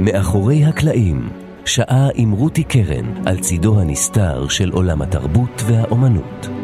מאחורי הקלעים, שעה עם רותי קרן על צידו הנסתר של עולם התרבות והאומנות.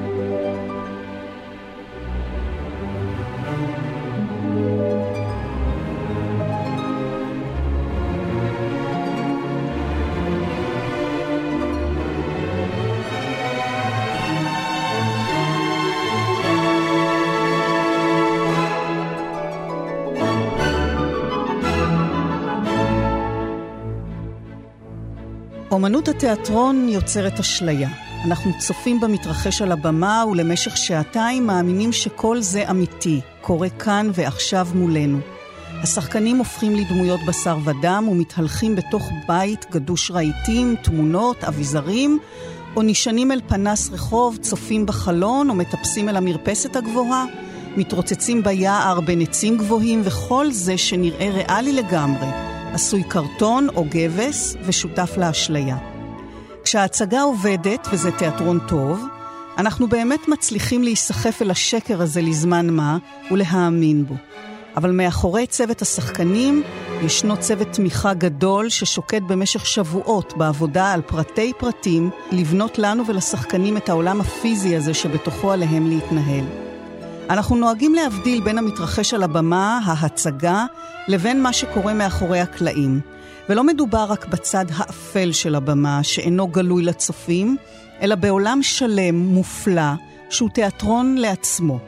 אומנות התיאטרון יוצרת אשליה. אנחנו צופים במתרחש על הבמה ולמשך שעתיים מאמינים שכל זה אמיתי, קורה כאן ועכשיו מולנו. השחקנים הופכים לדמויות בשר ודם ומתהלכים בתוך בית גדוש רהיטים, תמונות, אביזרים, או נשענים אל פנס רחוב, צופים בחלון או מטפסים אל המרפסת הגבוהה, מתרוצצים ביער בין עצים גבוהים, וכל זה שנראה ריאלי לגמרי. עשוי קרטון או גבס ושותף לאשליה. כשההצגה עובדת, וזה תיאטרון טוב, אנחנו באמת מצליחים להיסחף אל השקר הזה לזמן מה ולהאמין בו. אבל מאחורי צוות השחקנים ישנו צוות תמיכה גדול ששוקד במשך שבועות בעבודה על פרטי פרטים לבנות לנו ולשחקנים את העולם הפיזי הזה שבתוכו עליהם להתנהל. אנחנו נוהגים להבדיל בין המתרחש על הבמה, ההצגה, לבין מה שקורה מאחורי הקלעים. ולא מדובר רק בצד האפל של הבמה, שאינו גלוי לצופים, אלא בעולם שלם, מופלא, שהוא תיאטרון לעצמו.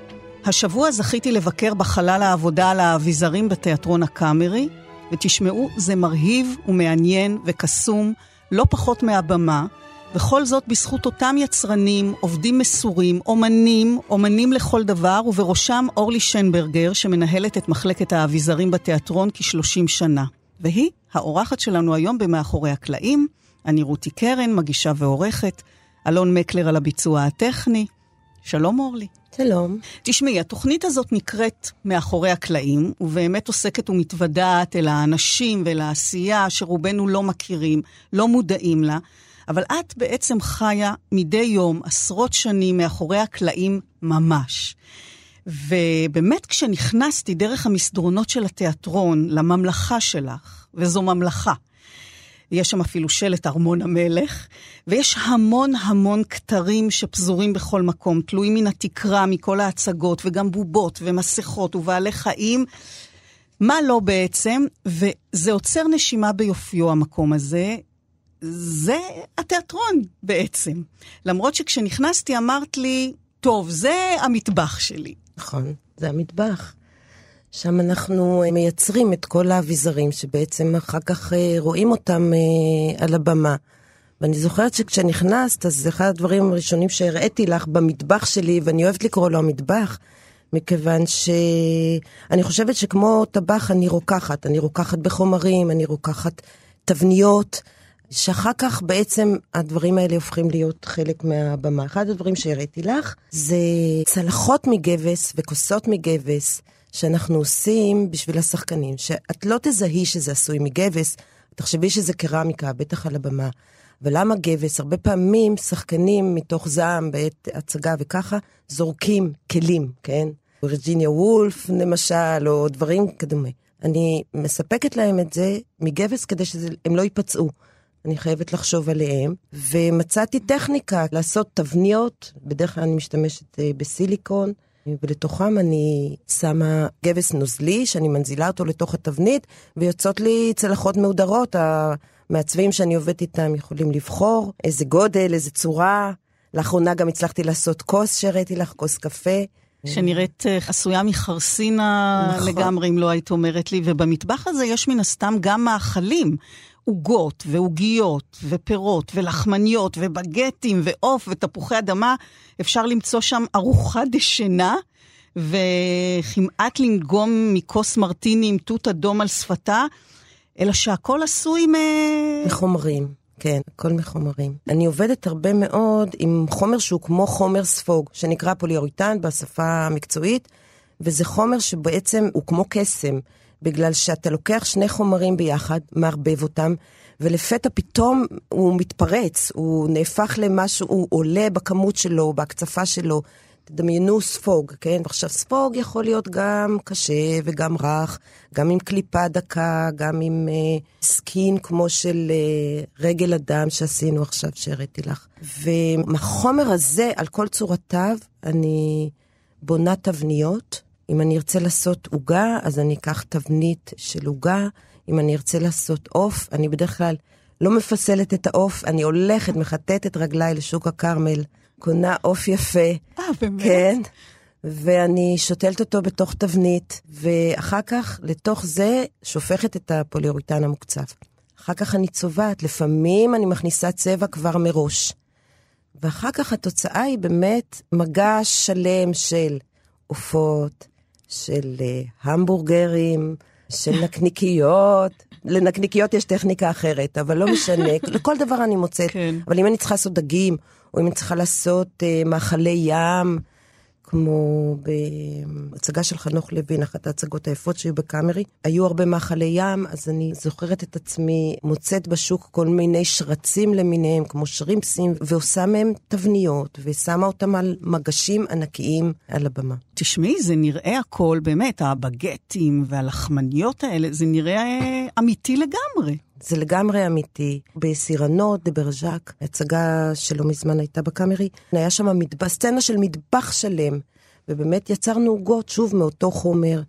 השבוע זכיתי לבקר בחלל העבודה על האביזרים בתיאטרון הקאמרי, ותשמעו, זה מרהיב ומעניין וקסום, לא פחות מהבמה, וכל זאת בזכות אותם יצרנים, עובדים מסורים, אומנים, אומנים לכל דבר, ובראשם אורלי שנברגר, שמנהלת את מחלקת האביזרים בתיאטרון כ-30 שנה. והיא האורחת שלנו היום במאחורי הקלעים. אני רותי קרן, מגישה ועורכת. אלון מקלר על הביצוע הטכני. שלום אורלי. שלום. תשמעי, התוכנית הזאת נקראת מאחורי הקלעים, ובאמת עוסקת ומתוודעת אל האנשים ואל העשייה שרובנו לא מכירים, לא מודעים לה. אבל את בעצם חיה מדי יום, עשרות שנים, מאחורי הקלעים ממש. ובאמת כשנכנסתי דרך המסדרונות של התיאטרון לממלכה שלך, וזו ממלכה, יש שם אפילו שלט ארמון המלך, ויש המון המון כתרים שפזורים בכל מקום, תלויים מן התקרה, מכל ההצגות, וגם בובות ומסכות ובעלי חיים. מה לא בעצם? וזה עוצר נשימה ביופיו המקום הזה, זה התיאטרון בעצם. למרות שכשנכנסתי אמרת לי, טוב, זה המטבח שלי. נכון, זה המטבח. שם אנחנו אה, מייצרים את כל האביזרים שבעצם אחר כך אה, רואים אותם אה, על הבמה. ואני זוכרת שכשנכנסת, אז אחד הדברים הראשונים שהראיתי לך במטבח שלי, ואני אוהבת לקרוא לו המטבח, מכיוון שאני חושבת שכמו טבח אני רוקחת, אני רוקחת בחומרים, אני רוקחת תבניות. שאחר כך בעצם הדברים האלה הופכים להיות חלק מהבמה. אחד הדברים שהראיתי לך זה צלחות מגבס וכוסות מגבס שאנחנו עושים בשביל השחקנים, שאת לא תזהי שזה עשוי מגבס, תחשבי שזה קרמיקה, בטח על הבמה. ולמה גבס? הרבה פעמים שחקנים מתוך זעם בעת הצגה וככה זורקים כלים, כן? וירג'יניה וולף למשל, או דברים כדומה. אני מספקת להם את זה מגבס כדי שהם לא ייפצעו. אני חייבת לחשוב עליהם, ומצאתי טכניקה לעשות תבניות, בדרך כלל אני משתמשת אה, בסיליקון, ולתוכם אני שמה גבס נוזלי, שאני מנזילה אותו לתוך התבנית, ויוצאות לי צלחות מהודרות. המעצבים שאני עובדת איתם יכולים לבחור איזה גודל, איזה צורה. לאחרונה גם הצלחתי לעשות כוס שהראיתי לך, כוס קפה. שנראית אה, עשויה מחרסינה נכון. לגמרי, אם לא היית אומרת לי, ובמטבח הזה יש מן הסתם גם מאכלים. עוגות ועוגיות ופירות ולחמניות ובגטים ועוף ותפוחי אדמה, אפשר למצוא שם ארוחה דשנה וכמעט לנגום מכוס מרטיני עם תות אדום על שפתה, אלא שהכל עשוי מ... מחומרים. כן, הכל מחומרים. אני עובדת הרבה מאוד עם חומר שהוא כמו חומר ספוג, שנקרא פוליאוריטן בשפה המקצועית, וזה חומר שבעצם הוא כמו קסם. בגלל שאתה לוקח שני חומרים ביחד, מערבב אותם, ולפתע פתאום הוא מתפרץ, הוא נהפך למשהו, הוא עולה בכמות שלו, בהקצפה שלו. תדמיינו ספוג, כן? עכשיו, ספוג יכול להיות גם קשה וגם רך, גם עם קליפה דקה, גם עם uh, סקין כמו של uh, רגל אדם שעשינו עכשיו, שהראיתי לך. ומהחומר הזה, על כל צורותיו, אני בונה תבניות. אם אני ארצה לעשות עוגה, אז אני אקח תבנית של עוגה. אם אני ארצה לעשות עוף, אני בדרך כלל לא מפסלת את העוף, אני הולכת, מחטטת רגליי לשוק הכרמל, קונה עוף יפה. אה, באמת? כן. ואני שותלת אותו בתוך תבנית, ואחר כך לתוך זה שופכת את הפוליוריטן המוקצף. אחר כך אני צובעת, לפעמים אני מכניסה צבע כבר מראש. ואחר כך התוצאה היא באמת מגע שלם של עופות, של uh, המבורגרים, של נקניקיות. לנקניקיות יש טכניקה אחרת, אבל לא משנה, לכל דבר אני מוצאת. כן. אבל אם אני צריכה לעשות דגים, או אם אני צריכה לעשות uh, מאכלי ים, כמו בהצגה של חנוך לוין, אחת ההצגות היפות שהיו בקאמרי, היו הרבה מאכלי ים, אז אני זוכרת את עצמי מוצאת בשוק כל מיני שרצים למיניהם, כמו שרימפסים, ועושה מהם תבניות, ושמה אותם על מגשים ענקיים על הבמה. תשמעי, זה נראה הכל, באמת, הבגטים והלחמניות האלה, זה נראה אה, אמיתי לגמרי. זה לגמרי אמיתי. בסירנות דה ברז'אק, הצגה שלא מזמן הייתה בקאמרי, היה שם מטבח, סצנה של מטבח שלם, ובאמת יצרנו עוגות, שוב, מאותו חומר,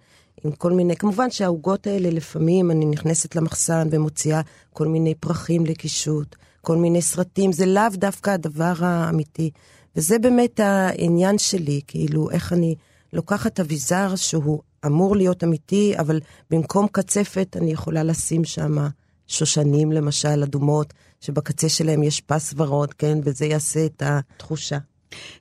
עם כל מיני, כמובן שהעוגות האלה לפעמים אני נכנסת למחסן ומוציאה כל מיני פרחים לקישוט, כל מיני סרטים, זה לאו דווקא הדבר האמיתי. וזה באמת העניין שלי, כאילו, איך אני לוקחת אביזר שהוא אמור להיות אמיתי, אבל במקום קצפת אני יכולה לשים שם שושנים למשל, אדומות, שבקצה שלהם יש פס ורוד, כן? וזה יעשה את התחושה.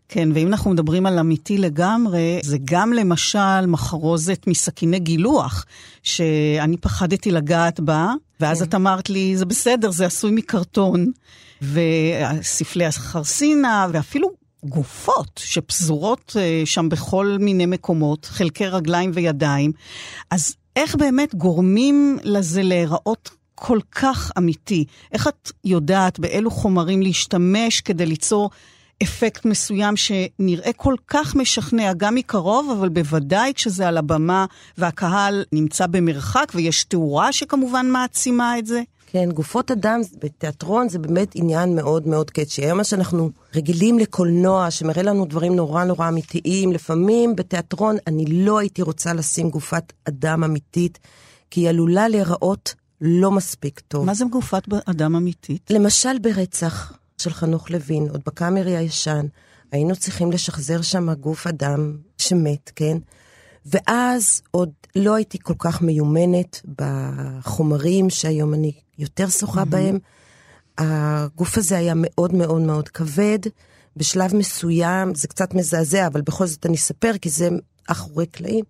כן, ואם אנחנו מדברים על אמיתי לגמרי, זה גם למשל מחרוזת מסכיני גילוח, שאני פחדתי לגעת בה, ואז כן. את אמרת לי, זה בסדר, זה עשוי מקרטון, וספלי החרסינה, ואפילו גופות שפזורות uh, שם בכל מיני מקומות, חלקי רגליים וידיים. אז איך באמת גורמים לזה להיראות כל כך אמיתי? איך את יודעת באילו חומרים להשתמש כדי ליצור אפקט מסוים שנראה כל כך משכנע, גם מקרוב, אבל בוודאי כשזה על הבמה והקהל נמצא במרחק ויש תאורה שכמובן מעצימה את זה? כן, גופות אדם בתיאטרון זה באמת עניין מאוד מאוד קאצ'י. היום מה שאנחנו רגילים לקולנוע, שמראה לנו דברים נורא נורא אמיתיים, לפעמים בתיאטרון אני לא הייתי רוצה לשים גופת אדם אמיתית, כי היא עלולה להיראות לא מספיק טוב. מה זה גופת אדם אמיתית? למשל ברצח של חנוך לוין, עוד בקאמרי הישן, היינו צריכים לשחזר שם גוף אדם שמת, כן? ואז עוד לא הייתי כל כך מיומנת בחומרים שהיום אני יותר שוחה mm-hmm. בהם. הגוף הזה היה מאוד מאוד מאוד כבד. בשלב מסוים, זה קצת מזעזע, אבל בכל זאת אני אספר, כי זה אחורי קלעים.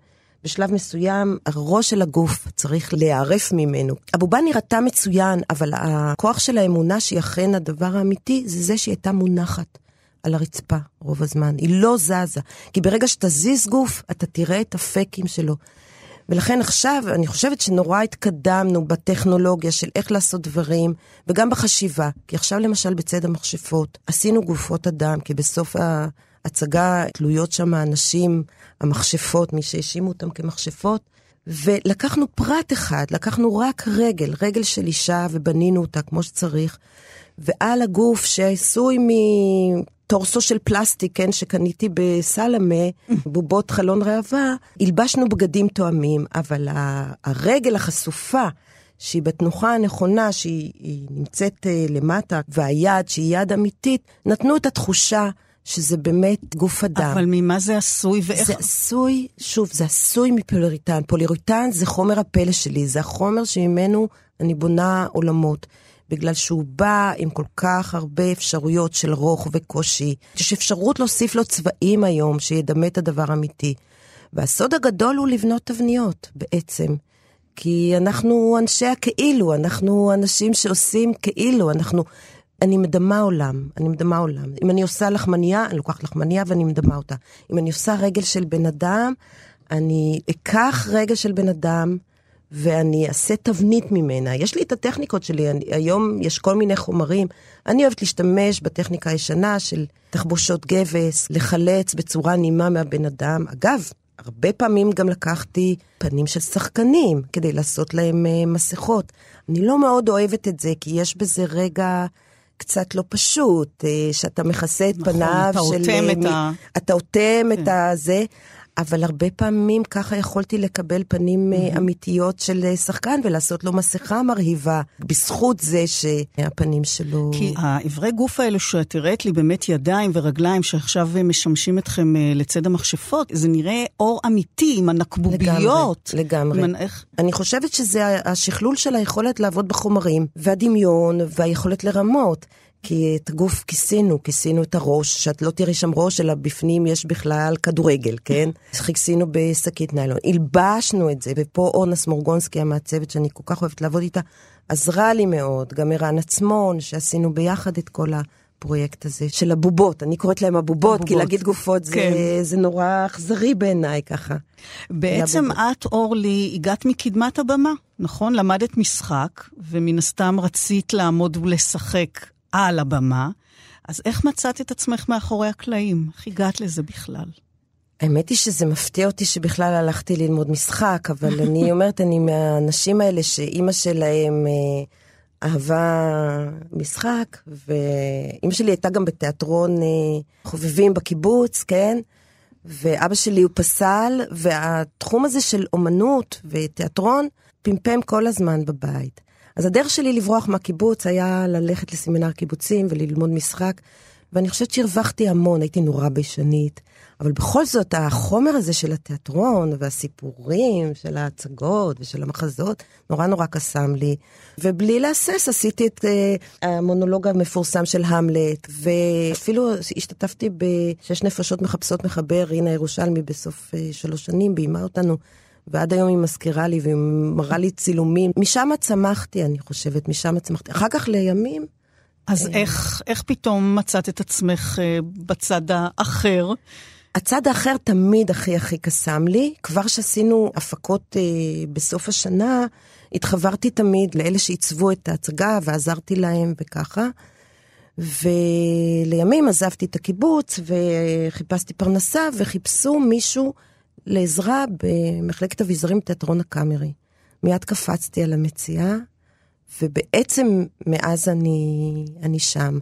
בשלב מסוים הראש של הגוף צריך להיערף ממנו. הבובה נראתה מצוין, אבל הכוח של האמונה שהיא אכן הדבר האמיתי, זה זה שהיא הייתה מונחת על הרצפה רוב הזמן. היא לא זזה. כי ברגע שתזיז גוף, אתה תראה את הפקים שלו. ולכן עכשיו, אני חושבת שנורא התקדמנו בטכנולוגיה של איך לעשות דברים, וגם בחשיבה. כי עכשיו למשל בצד המכשפות, עשינו גופות אדם, כי בסוף ההצגה תלויות שם אנשים, המכשפות, מי שהאשימו אותם כמכשפות, ולקחנו פרט אחד, לקחנו רק רגל, רגל של אישה, ובנינו אותה כמו שצריך, ועל הגוף שעשוי מטורסו של פלסטיק, כן, שקניתי בסלמה, בובות חלון ראווה, הלבשנו בגדים תואמים, אבל הרגל החשופה, שהיא בתנוחה הנכונה, שהיא נמצאת uh, למטה, והיד, שהיא יד אמיתית, נתנו את התחושה שזה באמת גוף אדם. אבל ממה זה עשוי ואיך... זה עשוי, שוב, זה עשוי מפוליוריטן. פוליוריטן זה חומר הפלא שלי, זה החומר שממנו אני בונה עולמות. בגלל שהוא בא עם כל כך הרבה אפשרויות של רוך וקושי. יש אפשרות להוסיף לו צבעים היום שידמה את הדבר האמיתי. והסוד הגדול הוא לבנות תבניות, בעצם. כי אנחנו אנשי הכאילו, אנחנו אנשים שעושים כאילו, אנחנו אני מדמה עולם, אני מדמה עולם. אם אני עושה לחמניה, אני לוקחת לחמניה ואני מדמה אותה. אם אני עושה רגל של בן אדם, אני אקח רגל של בן אדם ואני אעשה תבנית ממנה. יש לי את הטכניקות שלי, אני, היום יש כל מיני חומרים. אני אוהבת להשתמש בטכניקה הישנה של תחבושות גבס, לחלץ בצורה נעימה מהבן אדם. אגב, הרבה פעמים גם לקחתי פנים של שחקנים כדי לעשות להם uh, מסכות. אני לא מאוד אוהבת את זה, כי יש בזה רגע קצת לא פשוט, uh, שאתה מכסה את נכון, פניו אתה של... אוטם uh, את מ- ה- אתה אוטם כן. את הזה. אבל הרבה פעמים ככה יכולתי לקבל פנים אה, אמיתיות של אה, שחקן ולעשות לו מסכה מרהיבה, בזכות זה שהפנים שלו... כי האיברי גוף האלו שאת הראית לי באמת ידיים ורגליים שעכשיו אה, משמשים אתכם לצד המכשפות, זה נראה אור אמיתי עם הנקבוביות. לגמרי. עם ה- איך- אני חושבת שזה השכלול של היכולת לעבוד בחומרים, והדמיון, והיכולת לרמות. כי את הגוף כיסינו, כיסינו את הראש, שאת לא תראי שם ראש, אלא בפנים יש בכלל כדורגל, כן? כיסינו בשקית ניילון. הלבשנו את זה, ופה אורנה סמורגונסקי, המעצבת שאני כל כך אוהבת לעבוד איתה, עזרה לי מאוד. גם ערן עצמון, שעשינו ביחד את כל הפרויקט הזה של הבובות. אני קוראת להם הבובות, כי הבובות. להגיד גופות זה, כן. זה נורא אכזרי בעיניי ככה. בעצם לבובות. את, אורלי, הגעת מקדמת הבמה, נכון? למדת משחק, ומן הסתם רצית לעמוד ולשחק על הבמה. אז איך מצאת את עצמך מאחורי הקלעים? איך הגעת לזה בכלל? האמת היא שזה מפתיע אותי שבכלל הלכתי ללמוד משחק, אבל אני אומרת, אני מהאנשים האלה שאימא שלהם אה, אהבה משחק, ואימא שלי הייתה גם בתיאטרון אה, חובבים בקיבוץ, כן? ואבא שלי הוא פסל, והתחום הזה של אומנות ותיאטרון פמפם כל הזמן בבית. אז הדרך שלי לברוח מהקיבוץ היה ללכת לסמינר קיבוצים וללמוד משחק, ואני חושבת שהרווחתי המון, הייתי נורא ביישנית. אבל בכל זאת, החומר הזה של התיאטרון והסיפורים של ההצגות ושל המחזות, נורא נורא קסם לי. ובלי להסס עשיתי את uh, המונולוג המפורסם של המלט, ואפילו השתתפתי בשש נפשות מחפשות מחבר, רינה ירושלמי בסוף uh, שלוש שנים, ביימה אותנו. ועד היום היא מזכירה לי והיא מראה לי צילומים. משם צמחתי, אני חושבת, משם צמחתי. אחר כך לימים, אז איך, איך פתאום מצאת את עצמך אה, בצד האחר? הצד האחר תמיד הכי הכי קסם לי. כבר שעשינו הפקות אה, בסוף השנה, התחברתי תמיד לאלה שעיצבו את ההצגה ועזרתי להם וככה. ולימים עזבתי את הקיבוץ וחיפשתי פרנסה וחיפשו מישהו לעזרה במחלקת אביזרים בתיאטרון הקאמרי. מיד קפצתי על המציאה, ובעצם מאז אני, אני שם.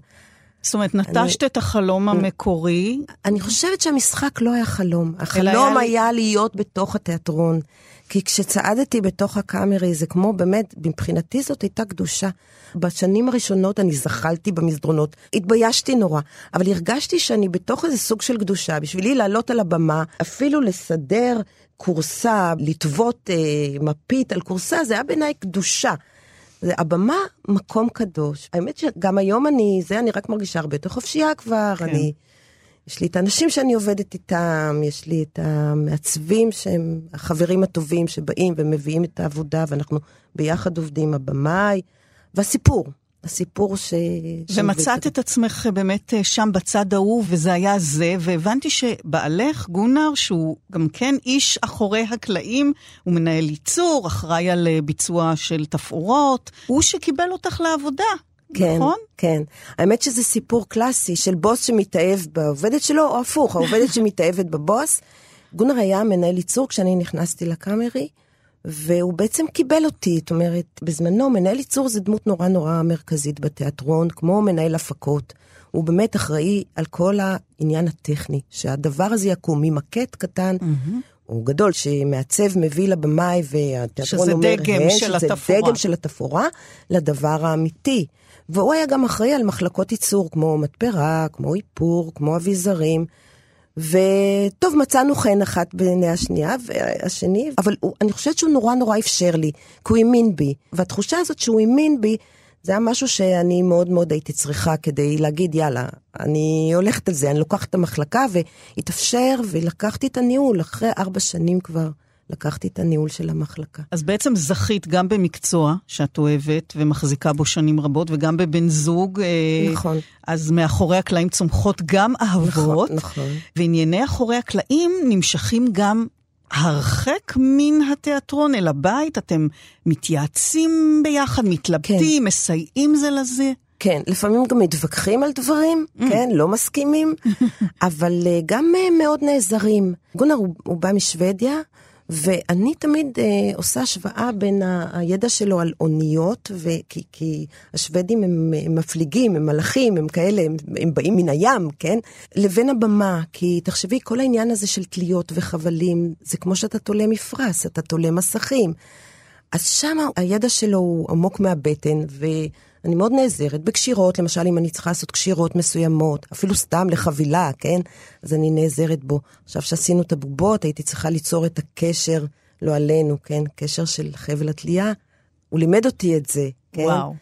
זאת אומרת, נטשת את החלום המקורי, אני חושבת שהמשחק לא היה חלום. היה החלום לי- היה להיות בתוך התיאטרון. כי כשצעדתי בתוך הקאמרי, זה כמו באמת, מבחינתי זאת הייתה קדושה. בשנים הראשונות אני זחלתי במסדרונות, התביישתי נורא, אבל הרגשתי שאני בתוך איזה סוג של קדושה. בשבילי לעלות על הבמה, אפילו לסדר כורסה, לטוות אה, מפית על כורסה, זה היה בעיניי קדושה. זה הבמה מקום קדוש. האמת שגם היום אני, זה אני רק מרגישה הרבה יותר חופשייה כבר, כן. אני... יש לי את האנשים שאני עובדת איתם, יש לי את המעצבים שהם החברים הטובים שבאים ומביאים את העבודה, ואנחנו ביחד עובדים, הבמאי, והסיפור, הסיפור ש... ומצאת את עצמך באמת אה, שם בצד ההוא, וזה היה זה, והבנתי שבעלך, גונר, שהוא גם כן איש אחורי הקלעים, הוא מנהל ייצור, אחראי על אה, ביצוע של תפאורות, הוא שקיבל אותך לעבודה, כן, נכון? כן. האמת שזה סיפור קלאסי של בוס שמתאהב בעובדת שלו, או הפוך, העובדת שמתאהבת בבוס. גונר היה מנהל ייצור כשאני נכנסתי לקאמרי, והוא בעצם קיבל אותי, זאת אומרת, בזמנו מנהל ייצור זה דמות נורא נורא מרכזית בתיאטרון, כמו מנהל הפקות. הוא באמת אחראי על כל העניין הטכני, שהדבר הזה יקום ממקט קטן. הוא גדול, שמעצב מביא לבמאי והתיאטרון שזה אומר, דגם "הן", של שזה התפאורה. דגם של התפאורה לדבר האמיתי. והוא היה גם אחראי על מחלקות ייצור, כמו מתפרה, כמו איפור, כמו אביזרים. וטוב, מצאנו חן אחת בעיני השנייה, והשני, אבל הוא, אני חושבת שהוא נורא נורא אפשר לי, כי הוא האמין בי. והתחושה הזאת שהוא האמין בי, זה היה משהו שאני מאוד מאוד הייתי צריכה כדי להגיד, יאללה, אני הולכת על זה, אני לוקחת את המחלקה, והתאפשר, ולקחתי את הניהול, אחרי ארבע שנים כבר. לקחתי את הניהול של המחלקה. אז בעצם זכית גם במקצוע שאת אוהבת ומחזיקה בו שנים רבות, וגם בבן זוג. אה, נכון. אז מאחורי הקלעים צומחות גם אהבות. נכון, נכון. וענייני אחורי הקלעים נמשכים גם הרחק מן התיאטרון אל הבית? אתם מתייעצים ביחד, מתלבטים, כן. מסייעים זה לזה? כן, לפעמים גם מתווכחים על דברים, mm. כן, לא מסכימים, אבל uh, גם uh, מאוד נעזרים. גונר הוא, הוא בא משוודיה, ואני תמיד uh, עושה השוואה בין ה- הידע שלו על אוניות, וכי, כי השוודים הם, הם מפליגים, הם מלאכים, הם כאלה, הם, הם באים מן הים, כן? לבין הבמה, כי תחשבי, כל העניין הזה של תליות וחבלים, זה כמו שאתה תולה מפרש, אתה תולה מסכים. אז שם הידע שלו הוא עמוק מהבטן, ו... אני מאוד נעזרת בקשירות, למשל אם אני צריכה לעשות קשירות מסוימות, אפילו סתם לחבילה, כן? אז אני נעזרת בו. עכשיו שעשינו את הבובות, הייתי צריכה ליצור את הקשר, לא עלינו, כן? קשר של חבל התלייה. הוא לימד אותי את זה, כן? וואו.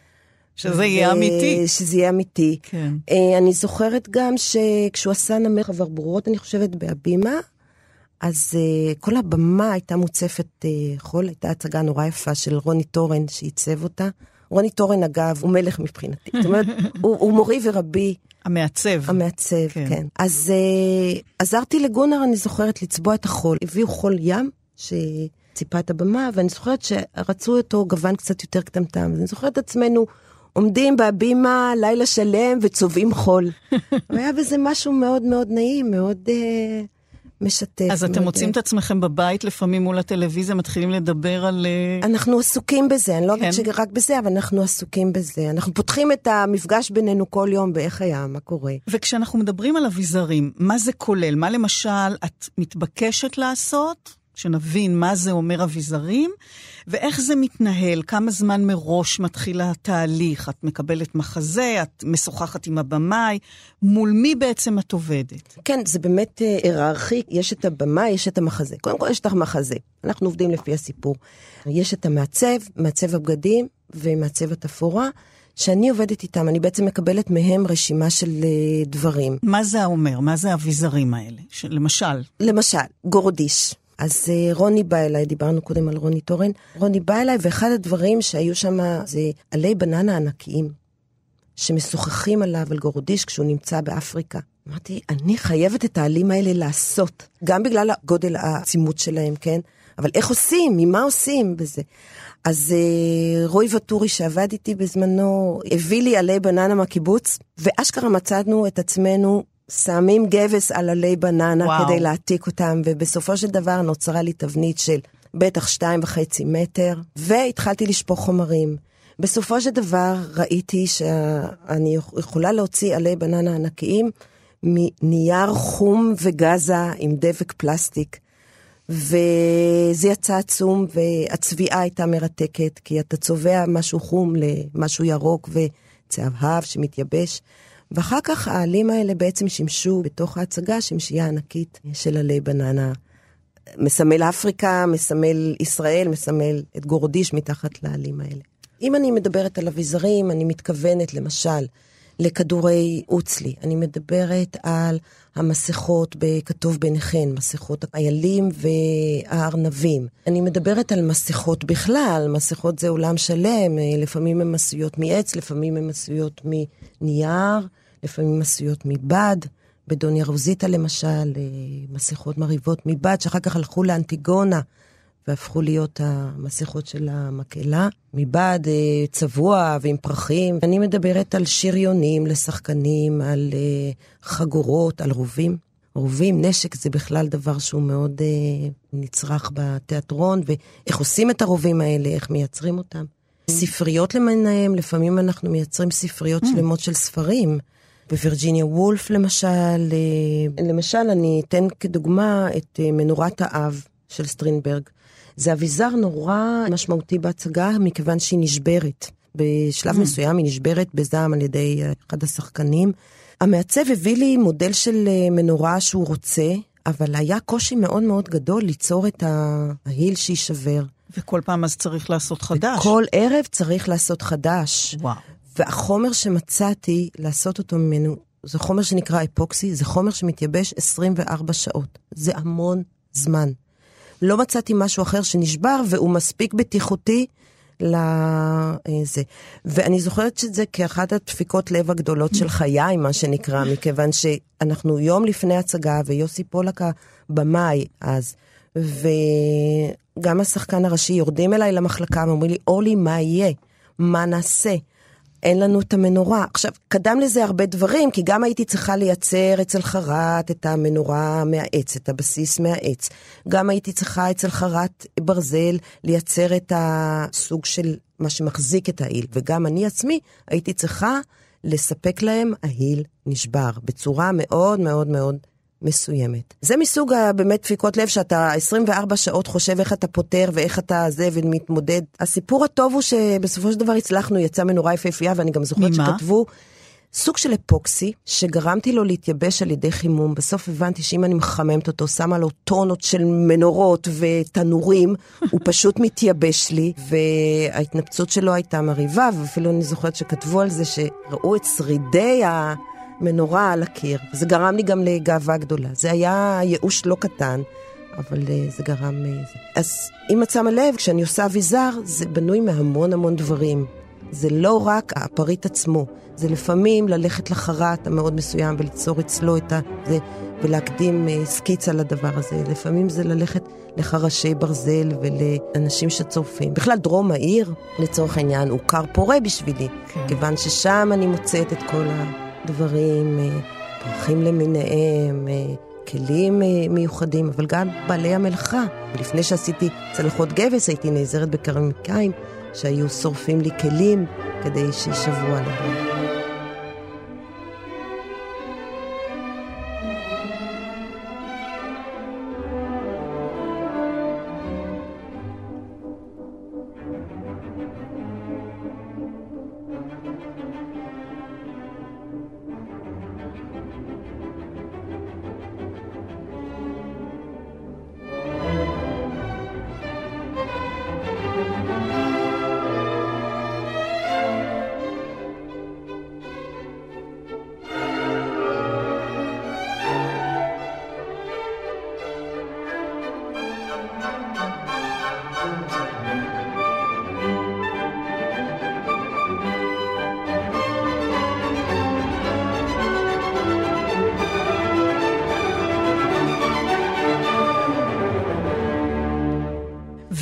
שזה יהיה אמיתי. שזה יהיה אמיתי. כן. אה, אני זוכרת גם שכשהוא עשה נמר חברבורות, אני חושבת, בהבימה, אז אה, כל הבמה הייתה מוצפת אה, חול, הייתה הצגה נורא יפה של רוני טורן שעיצב אותה. רוני טורן, אגב, הוא מלך מבחינתי. זאת אומרת, הוא, הוא מורי ורבי. המעצב. המעצב, כן. כן. אז אה, עזרתי לגונר, אני זוכרת, לצבוע את החול. הביאו חול ים, שציפה את הבמה, ואני זוכרת שרצו אותו גוון קצת יותר קטמטם. אז אני זוכרת את עצמנו עומדים בהבימה לילה שלם וצובעים חול. והיה בזה משהו מאוד מאוד נעים, מאוד... Uh, משתף. אז אתם מוצאים את עצמכם בבית לפעמים מול הטלוויזיה, מתחילים לדבר על... אה, אנחנו עסוקים בזה, אני לא אגיד כן. שרק בזה, אבל אנחנו עסוקים בזה. אנחנו פותחים את המפגש בינינו כל יום באיך היה, מה קורה. וכשאנחנו מדברים על אביזרים, מה זה כולל? מה למשל את מתבקשת לעשות? שנבין מה זה אומר אביזרים, ואיך זה מתנהל, כמה זמן מראש מתחיל התהליך. את מקבלת מחזה, את משוחחת עם הבמאי, מול מי בעצם את עובדת? כן, זה באמת אה, היררכי, יש את הבמאי, יש את המחזה. קודם כל יש את המחזה, אנחנו עובדים לפי הסיפור. יש את המעצב, מעצב הבגדים ומעצב התפאורה. שאני עובדת איתם, אני בעצם מקבלת מהם רשימה של uh, דברים. מה זה אומר? מה זה האביזרים האלה? למשל? למשל, גורדיש. אז אה, רוני בא אליי, דיברנו קודם על רוני טורן, רוני בא אליי, ואחד הדברים שהיו שם זה עלי בננה ענקיים, שמשוחחים עליו, על גורודיש, כשהוא נמצא באפריקה. אמרתי, אני חייבת את העלים האלה לעשות, גם בגלל הגודל העצימות שלהם, כן? אבל איך עושים? ממה עושים בזה? אז uh, רוי וטורי שעבד איתי בזמנו, הביא לי עלי בננה מהקיבוץ, ואשכרה מצאנו את עצמנו שמים גבס על עלי בננה וואו. כדי להעתיק אותם, ובסופו של דבר נוצרה לי תבנית של בטח שתיים וחצי מטר, והתחלתי לשפוך חומרים. בסופו של דבר ראיתי שאני יכולה להוציא עלי בננה ענקיים מנייר חום וגזה עם דבק פלסטיק. וזה יצא עצום, והצביעה הייתה מרתקת, כי אתה צובע משהו חום למשהו ירוק וצהבהב שמתייבש. ואחר כך העלים האלה בעצם שימשו בתוך ההצגה שמשייה ענקית של עלי בננה. מסמל אפריקה, מסמל ישראל, מסמל את גורדיש מתחת לעלים האלה. אם אני מדברת על אביזרים, אני מתכוונת למשל לכדורי אוצלי. אני מדברת על המסכות בכתוב ביניכן, מסכות האיילים והארנבים. אני מדברת על מסכות בכלל, מסכות זה עולם שלם, לפעמים הן עשויות מעץ, לפעמים הן עשויות מנייר, לפעמים עשויות מבד. בדוניה רוזיטה למשל, מסכות מרהיבות מבד, שאחר כך הלכו לאנטיגונה. והפכו להיות המסכות של המקהלה, מבד אה, צבוע ועם פרחים. אני מדברת על שריונים לשחקנים, על אה, חגורות, על רובים. רובים, נשק זה בכלל דבר שהוא מאוד אה, נצרך בתיאטרון, ואיך עושים את הרובים האלה, איך מייצרים אותם. ספריות למיניהם, לפעמים אנחנו מייצרים ספריות mm. שלמות של ספרים. בווירג'יניה וולף למשל, למשל אני אתן כדוגמה את מנורת האב של סטרינברג. זה אביזר נורא משמעותי בהצגה, מכיוון שהיא נשברת. בשלב mm. מסוים היא נשברת בזעם על ידי אחד השחקנים. המעצב הביא לי מודל של אה, מנורה שהוא רוצה, אבל היה קושי מאוד מאוד גדול ליצור את ההיל שיישבר. וכל פעם אז צריך לעשות חדש. כל ערב צריך לעשות חדש. וואו. והחומר שמצאתי לעשות אותו ממנו, זה חומר שנקרא אפוקסי, זה חומר שמתייבש 24 שעות. זה המון זמן. לא מצאתי משהו אחר שנשבר, והוא מספיק בטיחותי לזה. ואני זוכרת שזה כאחת הדפיקות לב הגדולות של חיי, מה שנקרא, מכיוון שאנחנו יום לפני הצגה, ויוסי פולק הבמאי אז, וגם השחקן הראשי יורדים אליי למחלקה ואומרים לי, אורלי, מה יהיה? מה נעשה? אין לנו את המנורה. עכשיו, קדם לזה הרבה דברים, כי גם הייתי צריכה לייצר אצל חרת את המנורה מהעץ, את הבסיס מהעץ. גם הייתי צריכה אצל חרת ברזל לייצר את הסוג של מה שמחזיק את העיל. וגם אני עצמי הייתי צריכה לספק להם העיל נשבר, בצורה מאוד מאוד מאוד מסוימת. זה מסוג באמת דפיקות לב שאתה 24 שעות חושב איך אתה פותר ואיך אתה זה ומתמודד. הסיפור הטוב הוא שבסופו של דבר הצלחנו, יצא מנורה יפהפייה ואני גם זוכרת ממה? שכתבו סוג של אפוקסי, שגרמתי לו להתייבש על ידי חימום. בסוף הבנתי שאם אני מחממת אותו, שמה לו טונות של מנורות ותנורים, הוא פשוט מתייבש לי, וההתנפצות שלו הייתה מרהיבה, ואפילו אני זוכרת שכתבו על זה שראו את שרידי המנורה על הקיר. זה גרם לי גם לגאווה גדולה. זה היה ייאוש לא קטן. אבל uh, זה גרם... זה. אז אם את שמה לב, כשאני עושה אביזר, זה בנוי מהמון המון דברים. זה לא רק הפריט עצמו, זה לפעמים ללכת לחרט המאוד מסוים וליצור אצלו את ה... זה, ולהקדים uh, סקיצה לדבר הזה. לפעמים זה ללכת לחרשי ברזל ולאנשים שצורפים. בכלל, דרום העיר, לצורך העניין, הוא כר פורה בשבילי, כן. כיוון ששם אני מוצאת את כל הדברים, uh, פרחים למיניהם, uh, כלים אה, מיוחדים, אבל גם בעלי המלאכה. ולפני שעשיתי צלחות גבס הייתי נעזרת בקרמיקאים שהיו שורפים לי כלים כדי שישברו עליהם.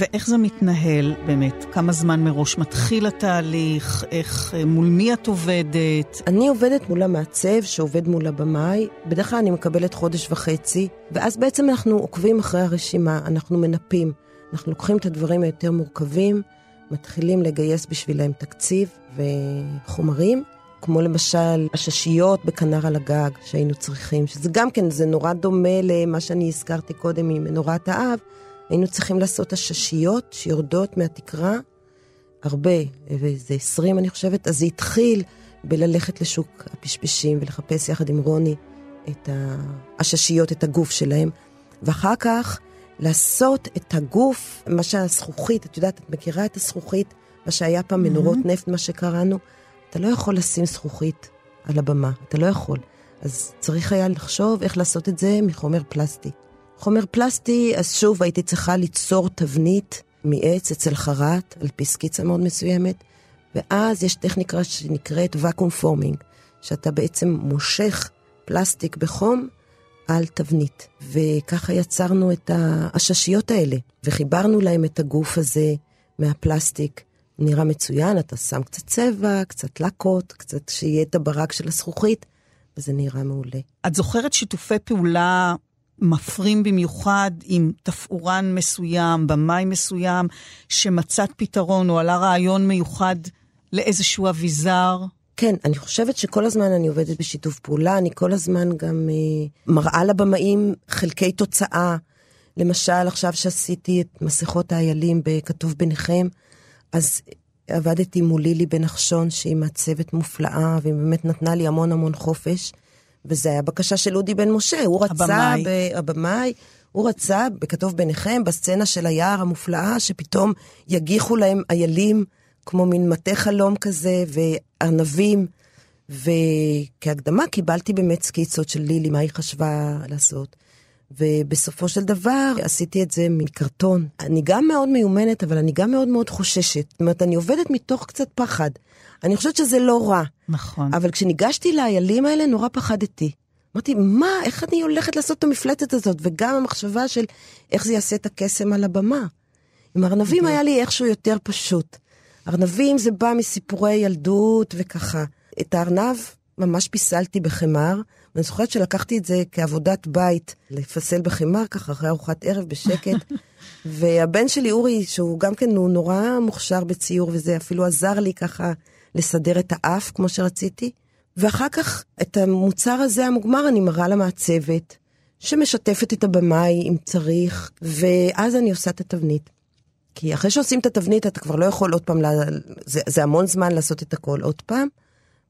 ואיך זה מתנהל באמת? כמה זמן מראש מתחיל התהליך? איך, אה, מול מי את עובדת? אני עובדת מול המעצב שעובד מול הבמאי, בדרך כלל אני מקבלת חודש וחצי, ואז בעצם אנחנו עוקבים אחרי הרשימה, אנחנו מנפים. אנחנו לוקחים את הדברים היותר מורכבים, מתחילים לגייס בשבילם תקציב וחומרים, כמו למשל הששיות בכנר על הגג שהיינו צריכים, שזה גם כן, זה נורא דומה למה שאני הזכרתי קודם ממנורת האב. היינו צריכים לעשות הששיות שיורדות מהתקרה, הרבה, ואיזה 20 אני חושבת, אז זה התחיל בללכת לשוק הפשפשים ולחפש יחד עם רוני את הששיות, את הגוף שלהם, ואחר כך לעשות את הגוף, מה שהזכוכית, את יודעת, את מכירה את הזכוכית, מה שהיה פעם מנורות mm-hmm. נפט, מה שקראנו, אתה לא יכול לשים זכוכית על הבמה, אתה לא יכול. אז צריך היה לחשוב איך לעשות את זה מחומר פלסטי. חומר פלסטי, אז שוב הייתי צריכה ליצור תבנית מעץ אצל חרת, על פי סקיצה מאוד מסוימת, ואז יש טכניקה שנקראת ואקום פורמינג, שאתה בעצם מושך פלסטיק בחום על תבנית. וככה יצרנו את העששיות האלה, וחיברנו להם את הגוף הזה מהפלסטיק. נראה מצוין, אתה שם קצת צבע, קצת לקות, קצת שיהיה את הברק של הזכוכית, וזה נראה מעולה. את זוכרת שיתופי פעולה מפרים במיוחד עם תפאורן מסוים, במאי מסוים, שמצאת פתרון או עלה רעיון מיוחד לאיזשהו אביזר? כן, אני חושבת שכל הזמן אני עובדת בשיתוף פעולה, אני כל הזמן גם אה, מראה לבמאים חלקי תוצאה. למשל, עכשיו שעשיתי את מסכות האיילים בכתוב ביניכם, אז עבדתי מול לילי בן שהיא מעצבת מופלאה, והיא באמת נתנה לי המון המון חופש. וזה היה בקשה של אודי בן משה, הוא רצה, הבמאי, הוא רצה, בכתוב ביניכם, בסצנה של היער המופלאה, שפתאום יגיחו להם איילים, כמו מין מטה חלום כזה, וענבים. וכהקדמה קיבלתי באמת סקיצות של לילי, מה היא חשבה לעשות. ובסופו של דבר עשיתי את זה מקרטון. אני גם מאוד מיומנת, אבל אני גם מאוד מאוד חוששת. זאת אומרת, אני עובדת מתוך קצת פחד. אני חושבת שזה לא רע. נכון. אבל כשניגשתי לאיילים האלה, נורא פחדתי. אמרתי, מה, איך אני הולכת לעשות את המפלטת הזאת? וגם המחשבה של איך זה יעשה את הקסם על הבמה. עם ארנבים היה לי איכשהו יותר פשוט. ארנבים זה בא מסיפורי ילדות וככה. את הארנב ממש פיסלתי בחמר, ואני זוכרת שלקחתי את זה כעבודת בית, לפסל בחמר ככה אחרי ארוחת ערב בשקט. והבן שלי אורי, שהוא גם כן, הוא נורא מוכשר בציור וזה, אפילו עזר לי ככה לסדר את האף כמו שרציתי. ואחר כך את המוצר הזה המוגמר אני מראה למעצבת, שמשתפת את הבמאי אם צריך, ואז אני עושה את התבנית. כי אחרי שעושים את התבנית אתה כבר לא יכול עוד פעם, לה... זה, זה המון זמן לעשות את הכל עוד פעם.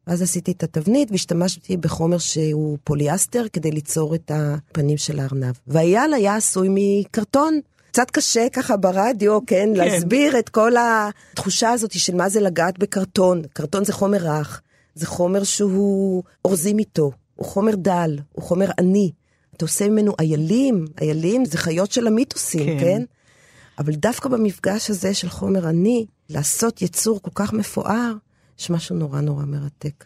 ואז עשיתי את התבנית והשתמשתי בחומר שהוא פוליאסטר כדי ליצור את הפנים של הארנב. והאייל היה עשוי מקרטון. קצת קשה ככה ברדיו, כן, כן, להסביר את כל התחושה הזאת של מה זה לגעת בקרטון. קרטון זה חומר רך, זה חומר שהוא אורזים איתו, הוא חומר דל, הוא חומר עני. אתה עושה ממנו איילים, איילים זה חיות של המיתוסים, כן? כן? אבל דווקא במפגש הזה של חומר עני, לעשות יצור כל כך מפואר, יש משהו נורא נורא מרתק.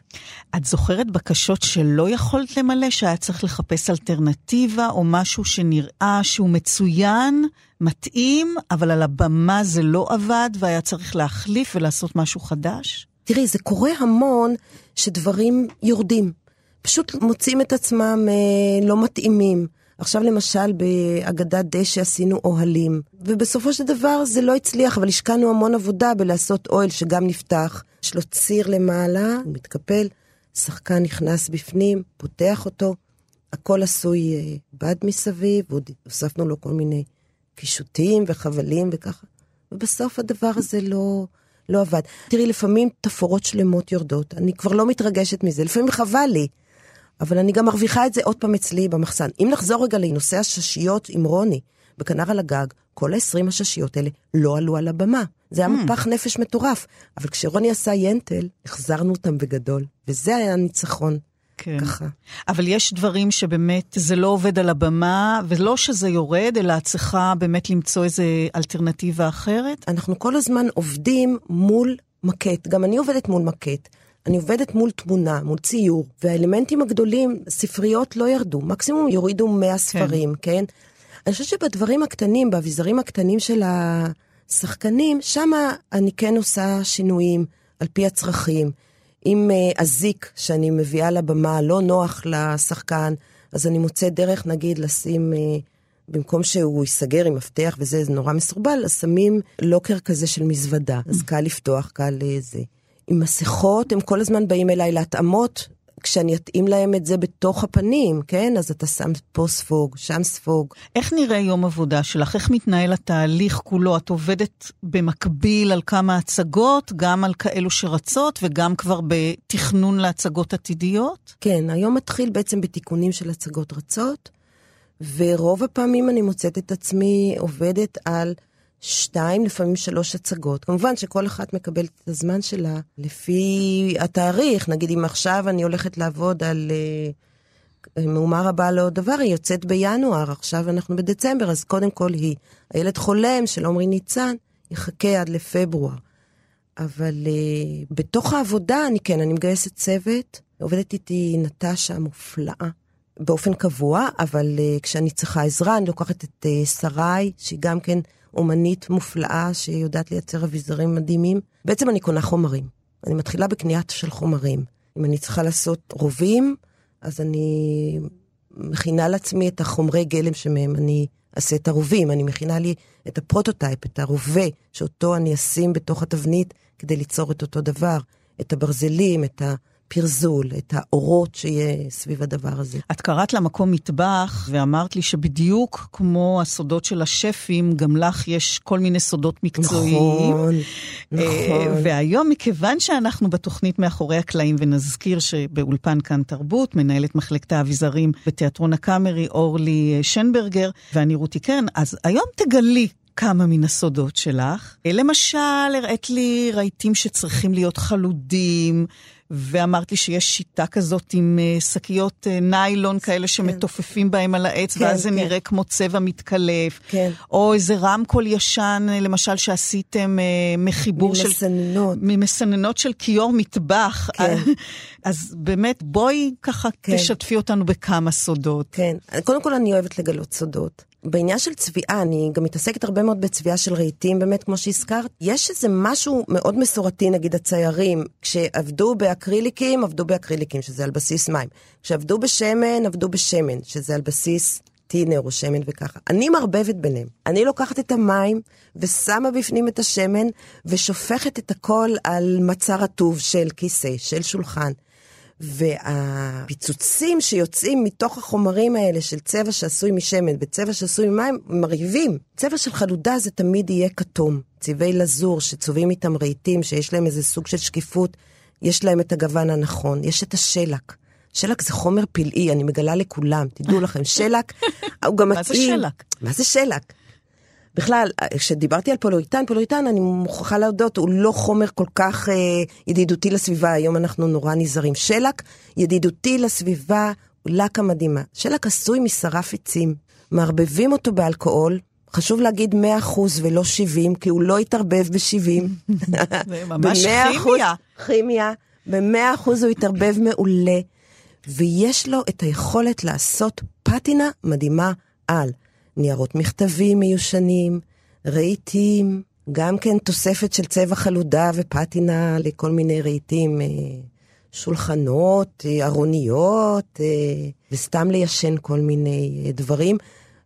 את זוכרת בקשות שלא יכולת למלא, שהיה צריך לחפש אלטרנטיבה, או משהו שנראה שהוא מצוין, מתאים, אבל על הבמה זה לא עבד, והיה צריך להחליף ולעשות משהו חדש? תראי, זה קורה המון שדברים יורדים. פשוט מוצאים את עצמם אה, לא מתאימים. עכשיו למשל באגדת דשא עשינו אוהלים, ובסופו של דבר זה לא הצליח, אבל השקענו המון עבודה בלעשות אוהל שגם נפתח. יש לו ציר למעלה, הוא מתקפל, שחקן נכנס בפנים, פותח אותו, הכל עשוי אה, בד מסביב, והוספנו לו כל מיני קישוטים וחבלים וככה, ובסוף הדבר הזה לא, לא עבד. תראי, לפעמים תפאורות שלמות יורדות, אני כבר לא מתרגשת מזה, לפעמים חבל לי. אבל אני גם מרוויחה את זה עוד פעם אצלי במחסן. אם נחזור רגע לנושא הששיות עם רוני, בכנר על הגג, כל ה-20 הששיות האלה לא עלו על הבמה. זה היה mm. מפח נפש מטורף. אבל כשרוני עשה ינטל, החזרנו אותם בגדול, וזה היה הניצחון. כן. ככה. אבל יש דברים שבאמת זה לא עובד על הבמה, ולא שזה יורד, אלא את צריכה באמת למצוא איזו אלטרנטיבה אחרת? אנחנו כל הזמן עובדים מול מקט. גם אני עובדת מול מקט. אני עובדת מול תמונה, מול ציור, והאלמנטים הגדולים, ספריות לא ירדו, מקסימום יורידו 100 כן. ספרים, כן? כן? אני חושבת שבדברים הקטנים, באביזרים הקטנים של השחקנים, שם אני כן עושה שינויים על פי הצרכים. אם uh, אזיק שאני מביאה לבמה לא נוח לשחקן, אז אני מוצאת דרך, נגיד, לשים, uh, במקום שהוא ייסגר עם מפתח וזה, זה נורא מסורבל, אז שמים לוקר כזה של מזוודה, אז קל לפתוח, קל uh, זה. עם מסכות, הם כל הזמן באים אליי להתאמות, כשאני אתאים להם את זה בתוך הפנים, כן? אז אתה שם פה ספוג, שם ספוג. איך נראה יום עבודה שלך? איך מתנהל התהליך כולו? את עובדת במקביל על כמה הצגות, גם על כאלו שרצות וגם כבר בתכנון להצגות עתידיות? כן, היום מתחיל בעצם בתיקונים של הצגות רצות, ורוב הפעמים אני מוצאת את עצמי עובדת על שתיים, לפעמים שלוש הצגות. כמובן שכל אחת מקבלת את הזמן שלה לפי התאריך. נגיד אם עכשיו אני הולכת לעבוד על uh, מהומה רבה לעוד דבר, היא יוצאת בינואר, עכשיו אנחנו בדצמבר, אז קודם כל היא. הילד חולם של עמרי ניצן, יחכה עד לפברואר. אבל uh, בתוך העבודה, אני כן, אני מגייסת צוות, עובדת איתי נטשה המופלאה. באופן קבוע, אבל אה, כשאני צריכה עזרה, אני לוקחת את אה, שרי, שהיא גם כן אומנית מופלאה שיודעת לייצר אביזרים מדהימים. בעצם אני קונה חומרים. אני מתחילה בקניית של חומרים. אם אני צריכה לעשות רובים, אז אני מכינה לעצמי את החומרי גלם שמהם אני אעשה את הרובים. אני מכינה לי את ה prototype, את הרובה, שאותו אני אשים בתוך התבנית כדי ליצור את אותו דבר. את הברזלים, את ה... פרזול, את האורות שיהיה סביב הדבר הזה. את קראת למקום מטבח ואמרת לי שבדיוק כמו הסודות של השפים, גם לך יש כל מיני סודות מקצועיים. נכון, נכון. והיום, מכיוון שאנחנו בתוכנית מאחורי הקלעים, ונזכיר שבאולפן כאן תרבות, מנהלת מחלקת האביזרים בתיאטרון הקאמרי, אורלי שנברגר, ואני רותי קרן, אז היום תגלי כמה מן הסודות שלך. למשל, הראית לי רהיטים שצריכים להיות חלודים, ואמרת לי שיש שיטה כזאת עם uh, שקיות uh, ניילון כאלה כן. שמתופפים בהם על העץ, כן, ואז זה כן. נראה כמו צבע מתקלף. כן. או איזה רמקול ישן, למשל, שעשיתם מחיבור. של... ממסננות. ממסננות של כיור מטבח. כן. אז באמת, בואי ככה כן. תשתפי אותנו בכמה סודות. כן. קודם כל, אני אוהבת לגלות סודות. בעניין של צביעה, אני גם מתעסקת הרבה מאוד בצביעה של רהיטים, באמת, כמו שהזכרת. יש איזה משהו מאוד מסורתי, נגיד הציירים, כשעבדו באקריליקים, עבדו באקריליקים, שזה על בסיס מים. כשעבדו בשמן, עבדו בשמן, שזה על בסיס טינר או שמן וככה. אני מערבבת ביניהם. אני לוקחת את המים ושמה בפנים את השמן ושופכת את הכל על מצע רטוב של כיסא, של שולחן. והפיצוצים שיוצאים מתוך החומרים האלה של צבע שעשוי משמן וצבע שעשוי ממים, מרהיבים. צבע של חלודה זה תמיד יהיה כתום. צבעי לזור שצובעים איתם רהיטים, שיש להם איזה סוג של שקיפות, יש להם את הגוון הנכון. יש את השלק. שלק זה חומר פלאי, אני מגלה לכולם, תדעו לכם, שלק, הוא גם מתאים. מה זה שלק? מה זה שלק? בכלל, כשדיברתי על פוליאוריתן, פוליאוריתן, אני מוכרחה להודות, הוא לא חומר כל כך אה, ידידותי לסביבה, היום אנחנו נורא נזהרים. שלק, ידידותי לסביבה, לקה מדהימה. שלק עשוי משרף עצים. מערבבים אותו באלכוהול, חשוב להגיד 100% ולא 70, כי הוא לא יתערבב ב-70. זה ממש כימיה. כימיה, ב-100% הוא יתערבב מעולה, ויש לו את היכולת לעשות פטינה מדהימה על ניירות מכתבים מיושנים, רהיטים, גם כן תוספת של צבע חלודה ופטינה לכל מיני רהיטים, אה, שולחנות, אה, ארוניות, אה, וסתם ליישן כל מיני דברים.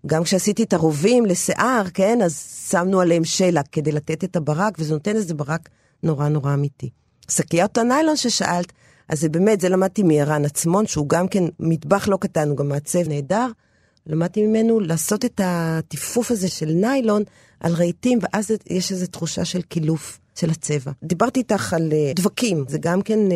גם כשעשיתי את הרובים לשיער, כן, אז שמנו עליהם שלג כדי לתת את הברק, וזה נותן איזה ברק נורא נורא אמיתי. שקיות הניילון ששאלת, אז זה באמת, זה למדתי מערן עצמון, שהוא גם כן מטבח לא קטן, הוא גם מעצב נהדר. למדתי ממנו לעשות את הטיפוף הזה של ניילון על רהיטים, ואז יש איזו תחושה של קילוף של הצבע. דיברתי איתך על uh, דבקים, זה גם כן uh,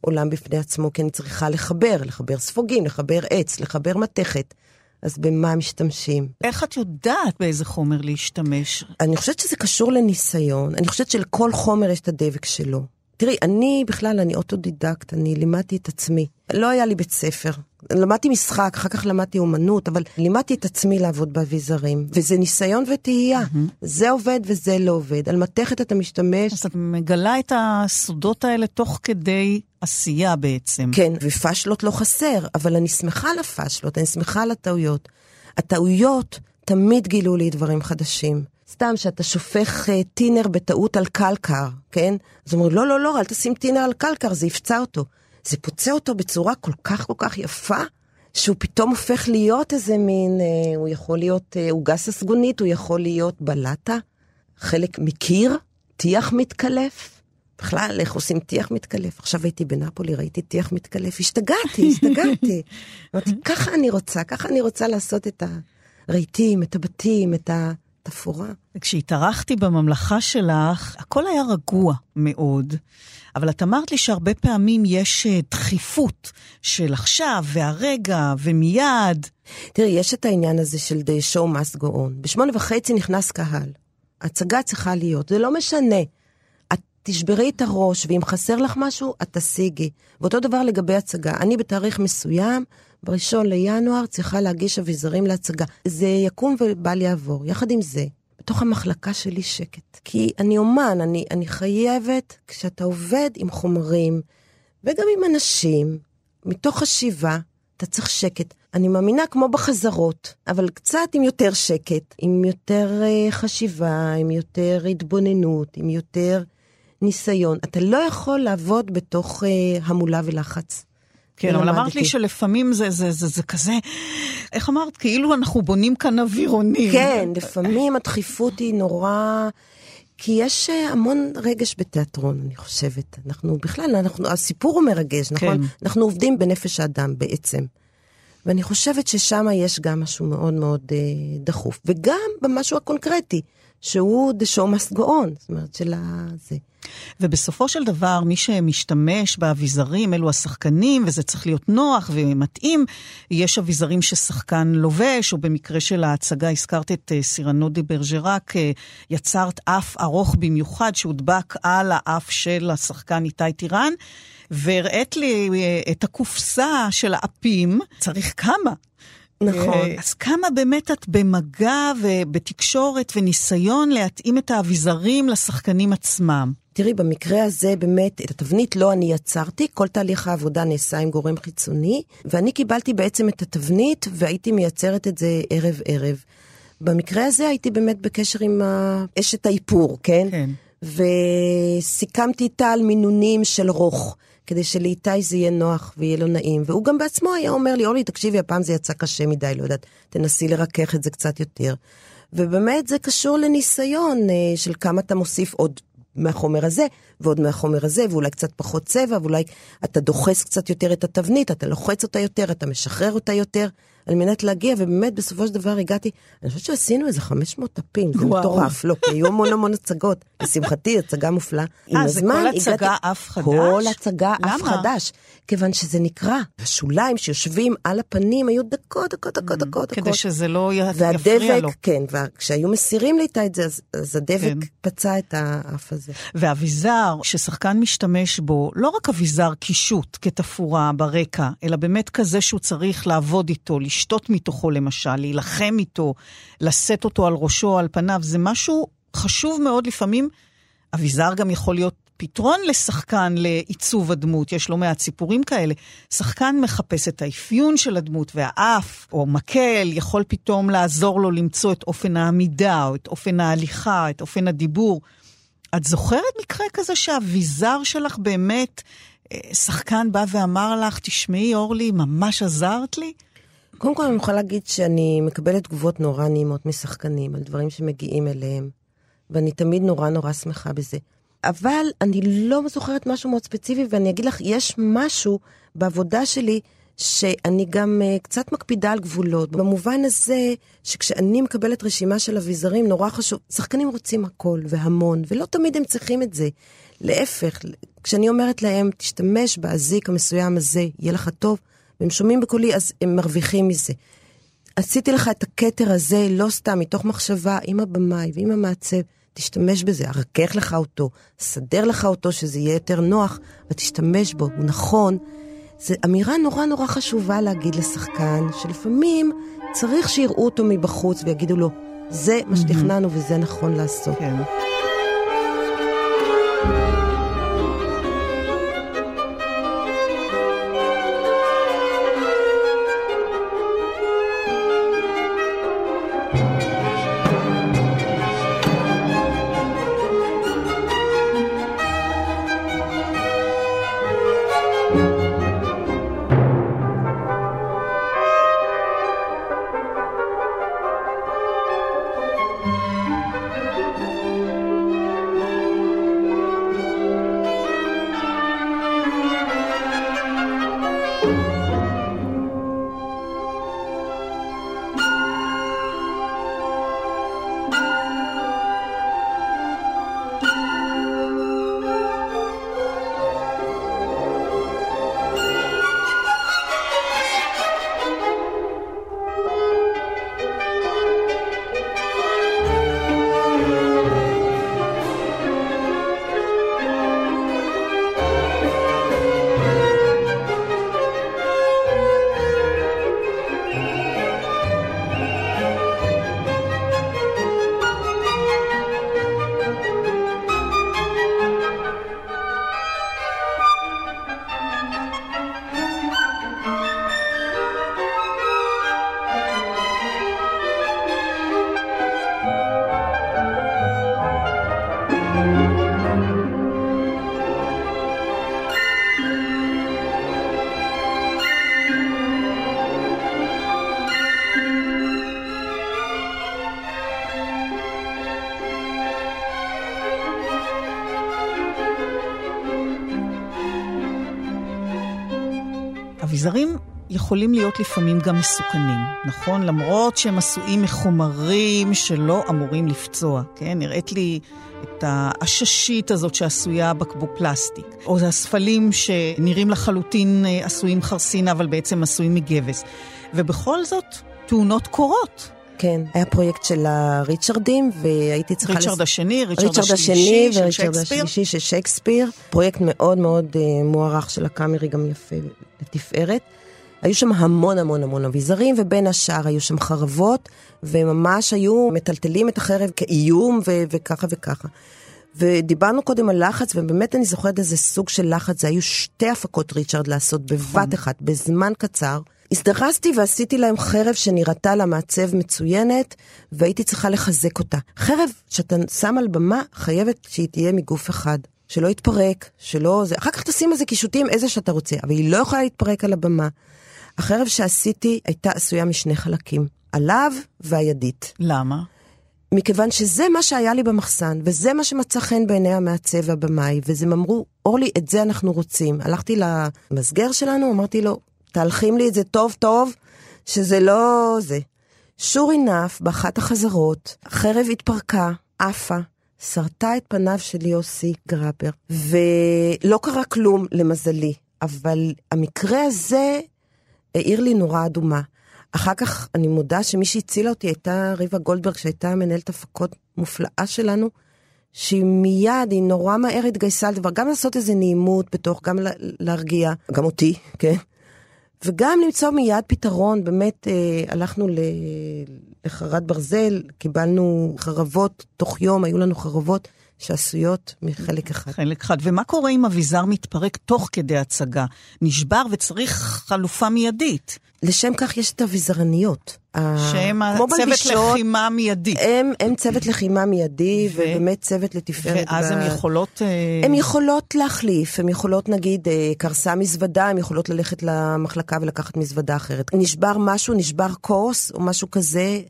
עולם בפני עצמו, כי אני צריכה לחבר, לחבר ספוגים, לחבר עץ, לחבר מתכת. אז במה משתמשים? איך את יודעת באיזה חומר להשתמש? אני חושבת שזה קשור לניסיון. אני חושבת שלכל חומר יש את הדבק שלו. תראי, אני בכלל, אני אוטודידקט, אני לימדתי את עצמי. לא היה לי בית ספר. למדתי משחק, אחר כך למדתי אומנות, אבל לימדתי את עצמי לעבוד באביזרים. וזה ניסיון וטעייה. אמ-המ. זה עובד וזה לא עובד. על מתכת אתה משתמש. אז את מגלה את הסודות האלה תוך כדי עשייה בעצם. כן, ופשלות לא חסר, אבל אני שמחה על הפשלות, אני שמחה על הטעויות. הטעויות תמיד גילו לי דברים חדשים. סתם שאתה שופך uh, טינר בטעות על קלקר, כן? אז אומרים, לא, לא, לא, אל תשים טינר על קלקר, זה יפצע אותו. זה פוצע אותו בצורה כל כך כל כך יפה, שהוא פתאום הופך להיות איזה מין, אה, הוא יכול להיות אה, עוגה אה, ססגונית, הוא יכול להיות בלטה, חלק מקיר, טיח מתקלף. בכלל, איך עושים טיח מתקלף? עכשיו הייתי בנפולי, ראיתי טיח מתקלף, השתגעתי, השתגעתי. אמרתי, ככה אני רוצה, ככה אני רוצה לעשות את הרהיטים, את הבתים, את ה... תפאורה. כשהתארחתי בממלכה שלך, הכל היה רגוע מאוד, אבל את אמרת לי שהרבה פעמים יש אה, דחיפות של עכשיו והרגע ומיד. תראי, יש את העניין הזה של The show must go on. בשמונה וחצי נכנס קהל. הצגה צריכה להיות, זה לא משנה. את תשברי את הראש, ואם חסר לך משהו, את תשיגי. ואותו דבר לגבי הצגה. אני בתאריך מסוים, בראשון לינואר צריכה להגיש אביזרים להצגה. זה יקום ובל יעבור. יחד עם זה, בתוך המחלקה שלי שקט. כי אני אומן, אני, אני חייבת, כשאתה עובד עם חומרים, וגם עם אנשים, מתוך חשיבה, אתה צריך שקט. אני מאמינה כמו בחזרות, אבל קצת עם יותר שקט, עם יותר uh, חשיבה, עם יותר התבוננות, עם יותר ניסיון. אתה לא יכול לעבוד בתוך uh, המולה ולחץ. כן, אבל אמרת לי שלפעמים זה, זה, זה, זה כזה, איך אמרת? כאילו אנחנו בונים כאן אווירונים. כן, לפעמים הדחיפות היא נורא... כי יש אה, המון רגש בתיאטרון, אני חושבת. אנחנו בכלל, אנחנו, הסיפור הוא מרגש, נכון? כן. אנחנו עובדים בנפש האדם בעצם. ואני חושבת ששם יש גם משהו מאוד מאוד אה, דחוף. וגם במשהו הקונקרטי, שהוא the show must go on, זאת אומרת, של הזה. ובסופו של דבר, מי שמשתמש באביזרים אלו השחקנים, וזה צריך להיות נוח ומתאים. יש אביזרים ששחקן לובש, או במקרה של ההצגה, הזכרת את אה, סירנו דה ברג'רק, אה, יצרת אף ארוך במיוחד שהודבק על האף של השחקן איתי טירן. והראית לי אה, את הקופסה של האפים, צריך כמה. נכון. אז כמה באמת את במגע ובתקשורת וניסיון להתאים את האביזרים לשחקנים עצמם? תראי, במקרה הזה באמת, את התבנית לא אני יצרתי, כל תהליך העבודה נעשה עם גורם חיצוני, ואני קיבלתי בעצם את התבנית והייתי מייצרת את זה ערב-ערב. במקרה הזה הייתי באמת בקשר עם אשת האיפור, כן? כן. וסיכמתי איתה על מינונים של רוך. כדי שלאיתי זה יהיה נוח ויהיה לו נעים. והוא גם בעצמו היה אומר לי, אורלי, תקשיבי, הפעם זה יצא קשה מדי, לא יודעת, תנסי לרכך את זה קצת יותר. ובאמת זה קשור לניסיון אה, של כמה אתה מוסיף עוד מהחומר הזה, ועוד מהחומר הזה, ואולי קצת פחות צבע, ואולי אתה דוחס קצת יותר את התבנית, אתה לוחץ אותה יותר, אתה משחרר אותה יותר. על מנת להגיע, ובאמת בסופו של דבר הגעתי, אני חושבת שעשינו איזה 500 דפים, זה מטורף, לא, כי היו המון המון הצגות, לשמחתי, הצגה מופלאה. אה, זה כל הצגה אף חדש? כל הצגה אף חדש, כיוון שזה נקרא, השוליים שיושבים על הפנים היו דקות, דקות, דקות, דקות. כדי שזה לא יפריע לו. כן, וכשהיו מסירים לי את זה, אז הדבק כן. פצע את האף הזה. ואביזר ששחקן משתמש בו, לא רק אביזר קישוט כתפאורה ברקע, אלא באמת כזה שהוא צריך לעבוד איתו, לשתות מתוכו למשל, להילחם איתו, לשאת אותו על ראשו או על פניו, זה משהו חשוב מאוד לפעמים. אביזר גם יכול להיות פתרון לשחקן לעיצוב הדמות, יש לא מעט סיפורים כאלה. שחקן מחפש את האפיון של הדמות והאף, או מקל, יכול פתאום לעזור לו למצוא את אופן העמידה, או את אופן ההליכה, את אופן הדיבור. את זוכרת מקרה כזה שהאביזר שלך באמת, אה, שחקן בא ואמר לך, תשמעי, אורלי, ממש עזרת לי? קודם כל אני יכולה להגיד שאני מקבלת תגובות נורא נעימות משחקנים על דברים שמגיעים אליהם, ואני תמיד נורא נורא שמחה בזה. אבל אני לא זוכרת משהו מאוד ספציפי, ואני אגיד לך, יש משהו בעבודה שלי שאני גם uh, קצת מקפידה על גבולות. במובן הזה, שכשאני מקבלת רשימה של אביזרים, נורא חשוב, שחקנים רוצים הכל והמון, ולא תמיד הם צריכים את זה. להפך, כשאני אומרת להם, תשתמש באזיק המסוים הזה, יהיה לך טוב, והם שומעים בקולי, אז הם מרוויחים מזה. עשיתי לך את הכתר הזה לא סתם, מתוך מחשבה עם הבמאי ועם המעצב, תשתמש בזה, ארכך לך אותו, סדר לך אותו שזה יהיה יותר נוח, ותשתמש בו, הוא נכון. זו אמירה נורא נורא חשובה להגיד לשחקן, שלפעמים צריך שיראו אותו מבחוץ ויגידו לו, זה מה שתכננו וזה נכון לעשות. כן. יכולים להיות לפעמים גם מסוכנים, נכון? למרות שהם עשויים מחומרים שלא אמורים לפצוע, כן? נראית לי את העששית הזאת שעשויה בקבוק פלסטיק, או הספלים שנראים לחלוטין אה, עשויים חרסינה, אבל בעצם עשויים מגבס. ובכל זאת, תאונות קורות. כן, היה פרויקט של הריצ'רדים, והייתי צריכה... ריצ'רד לס... השני, ריצ'רד, ריצ'רד השני וריצ'רד השלישי של שייקספיר. פרויקט מאוד מאוד אה, מוערך של הקאמרי, גם יפה לתפארת. היו שם המון המון המון אביזרים, ובין השאר היו שם חרבות, וממש היו מטלטלים את החרב כאיום ו- וככה וככה. ודיברנו קודם על לחץ, ובאמת אני זוכרת איזה סוג של לחץ, זה היו שתי הפקות ריצ'רד לעשות בבת נכון. אחת, בזמן קצר. הזדרזתי ועשיתי להם חרב שנראתה למעצב מצוינת, והייתי צריכה לחזק אותה. חרב שאתה שם על במה, חייבת שהיא תהיה מגוף אחד. שלא יתפרק, שלא... זה... אחר כך תשים איזה קישוטים, איזה שאתה רוצה, אבל היא לא יכולה להתפרק על הבמה. החרב שעשיתי הייתה עשויה משני חלקים, עליו והידית. למה? מכיוון שזה מה שהיה לי במחסן, וזה מה שמצא חן בעיני המעצב והבמאי, ואז הם אמרו, אורלי, את זה אנחנו רוצים. הלכתי למסגר שלנו, אמרתי לו, תהלכים לי את זה טוב טוב, שזה לא זה. sure enough, באחת החזרות, החרב התפרקה, עפה, שרטה את פניו של יוסי גראבר, ולא קרה כלום למזלי, אבל המקרה הזה העיר לי נורה אדומה. אחר כך אני מודה שמי שהצילה אותי הייתה ריבה גולדברג, שהייתה מנהלת הפקות מופלאה שלנו, שהיא מיד, היא נורא מהר התגייסה לדבר, גם לעשות איזה נעימות בתוך, גם להרגיע, גם אותי, כן? וגם למצוא מיד פתרון, באמת אה, הלכנו לחרת ברזל, קיבלנו חרבות, תוך יום היו לנו חרבות שעשויות מחלק אחד. חלק אחד. ומה קורה אם אביזר מתפרק תוך כדי הצגה? נשבר וצריך חלופה מיידית. לשם כך יש את אביזרניות. שהם צוות לחימה מיידי. הם, הם צוות לחימה מיידי, ו... ובאמת צוות לתפארת. ואז ב... הן יכולות... הן יכולות להחליף, הן יכולות, נגיד, אה, קרסה מזוודה, הן יכולות ללכת למחלקה ולקחת מזוודה אחרת. נשבר משהו, נשבר כוס או משהו כזה.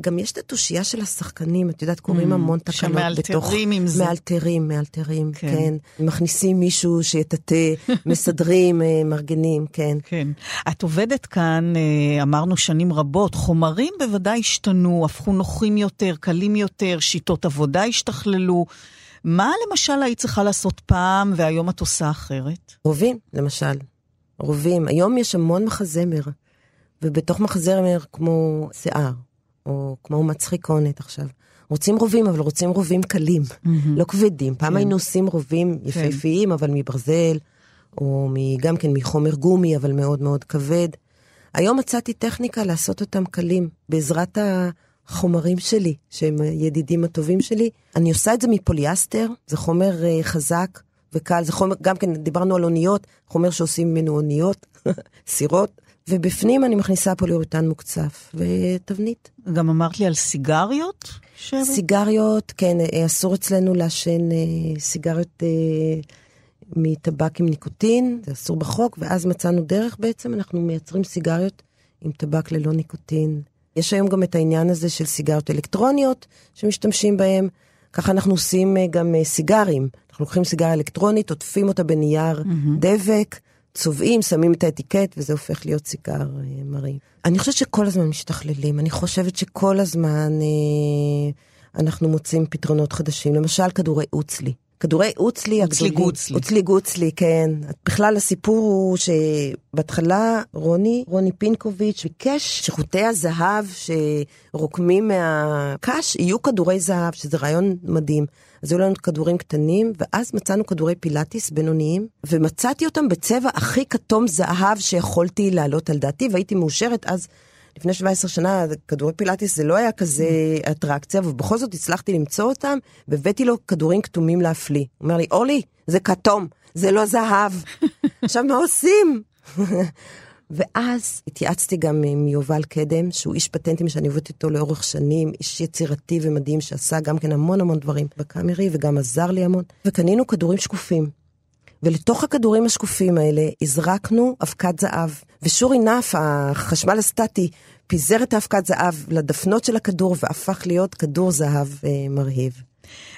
גם יש את התושייה של השחקנים, את יודעת, קוראים mm, המון תקנות בתוך... שמאלתרים עם זה. מאלתרים, מאלתרים, כן. כן. מכניסים מישהו שיטאטא, מסדרים, אה, מארגנים, כן. כן. את עובדת כאן, אה, אמרנו שנים רבות, החומרים בוודאי השתנו, הפכו נוחים יותר, קלים יותר, שיטות עבודה השתכללו. מה למשל היית צריכה לעשות פעם והיום את עושה אחרת? רובים, למשל. רובים. היום יש המון מחזמר, ובתוך מחזמר כמו שיער, או כמו מצחיקונת עכשיו. רוצים רובים, אבל רוצים רובים קלים, mm-hmm. לא כבדים. פעם כן. היינו עושים רובים כן. יפהפיים, כן. אבל מברזל, או גם כן מחומר גומי, אבל מאוד מאוד כבד. היום מצאתי טכניקה לעשות אותם קלים, בעזרת החומרים שלי, שהם הידידים הטובים שלי. אני עושה את זה מפוליאסטר, זה חומר uh, חזק וקל, זה חומר, גם כן דיברנו על אוניות, חומר שעושים ממנו אוניות, סירות. ובפנים אני מכניסה פוליאורטן מוקצף ותבנית. גם אמרת לי על סיגריות? שרי? סיגריות, כן, אה, אסור אצלנו לעשן אה, סיגריות אה, מטבק עם ניקוטין, זה אסור בחוק, ואז מצאנו דרך בעצם, אנחנו מייצרים סיגריות עם טבק ללא ניקוטין. יש היום גם את העניין הזה של סיגריות אלקטרוניות שמשתמשים בהם. ככה אנחנו עושים אה, גם אה, סיגרים. אנחנו לוקחים סיגריה אלקטרונית, עוטפים אותה בנייר mm-hmm. דבק, צובעים, שמים את האטיקט, וזה הופך להיות סיגר אה, מראים. אני חושבת שכל הזמן משתכללים. אני חושבת שכל הזמן אה, אנחנו מוצאים פתרונות חדשים. למשל, כדורי אוצלי. כדורי אוצלי. אוצלי גוצלי. אוצלי גוצלי, כן. בכלל הסיפור הוא שבהתחלה רוני, רוני פינקוביץ' ביקש שחוטי הזהב שרוקמים מהקש יהיו כדורי זהב, שזה רעיון מדהים. אז היו לנו כדורים קטנים, ואז מצאנו כדורי פילאטיס בינוניים, ומצאתי אותם בצבע הכי כתום זהב שיכולתי להעלות על דעתי, והייתי מאושרת אז. לפני 17 שנה, כדורי פילאטיס זה לא היה כזה אטרקציה, ובכל זאת הצלחתי למצוא אותם, והבאתי לו כדורים כתומים להפליא. הוא אומר לי, אורלי, זה כתום, זה לא זהב. עכשיו, מה עושים? ואז התייעצתי גם עם יובל קדם, שהוא איש פטנטים שאני עובדת איתו לאורך שנים, איש יצירתי ומדהים שעשה גם כן המון המון דברים בקאמרי וגם עזר לי המון. וקנינו כדורים שקופים. ולתוך הכדורים השקופים האלה הזרקנו אבקת זהב. ושורי נף, החשמל הסטטי, פיזר את האבקת זהב לדפנות של הכדור והפך להיות כדור זהב אה, מרהיב.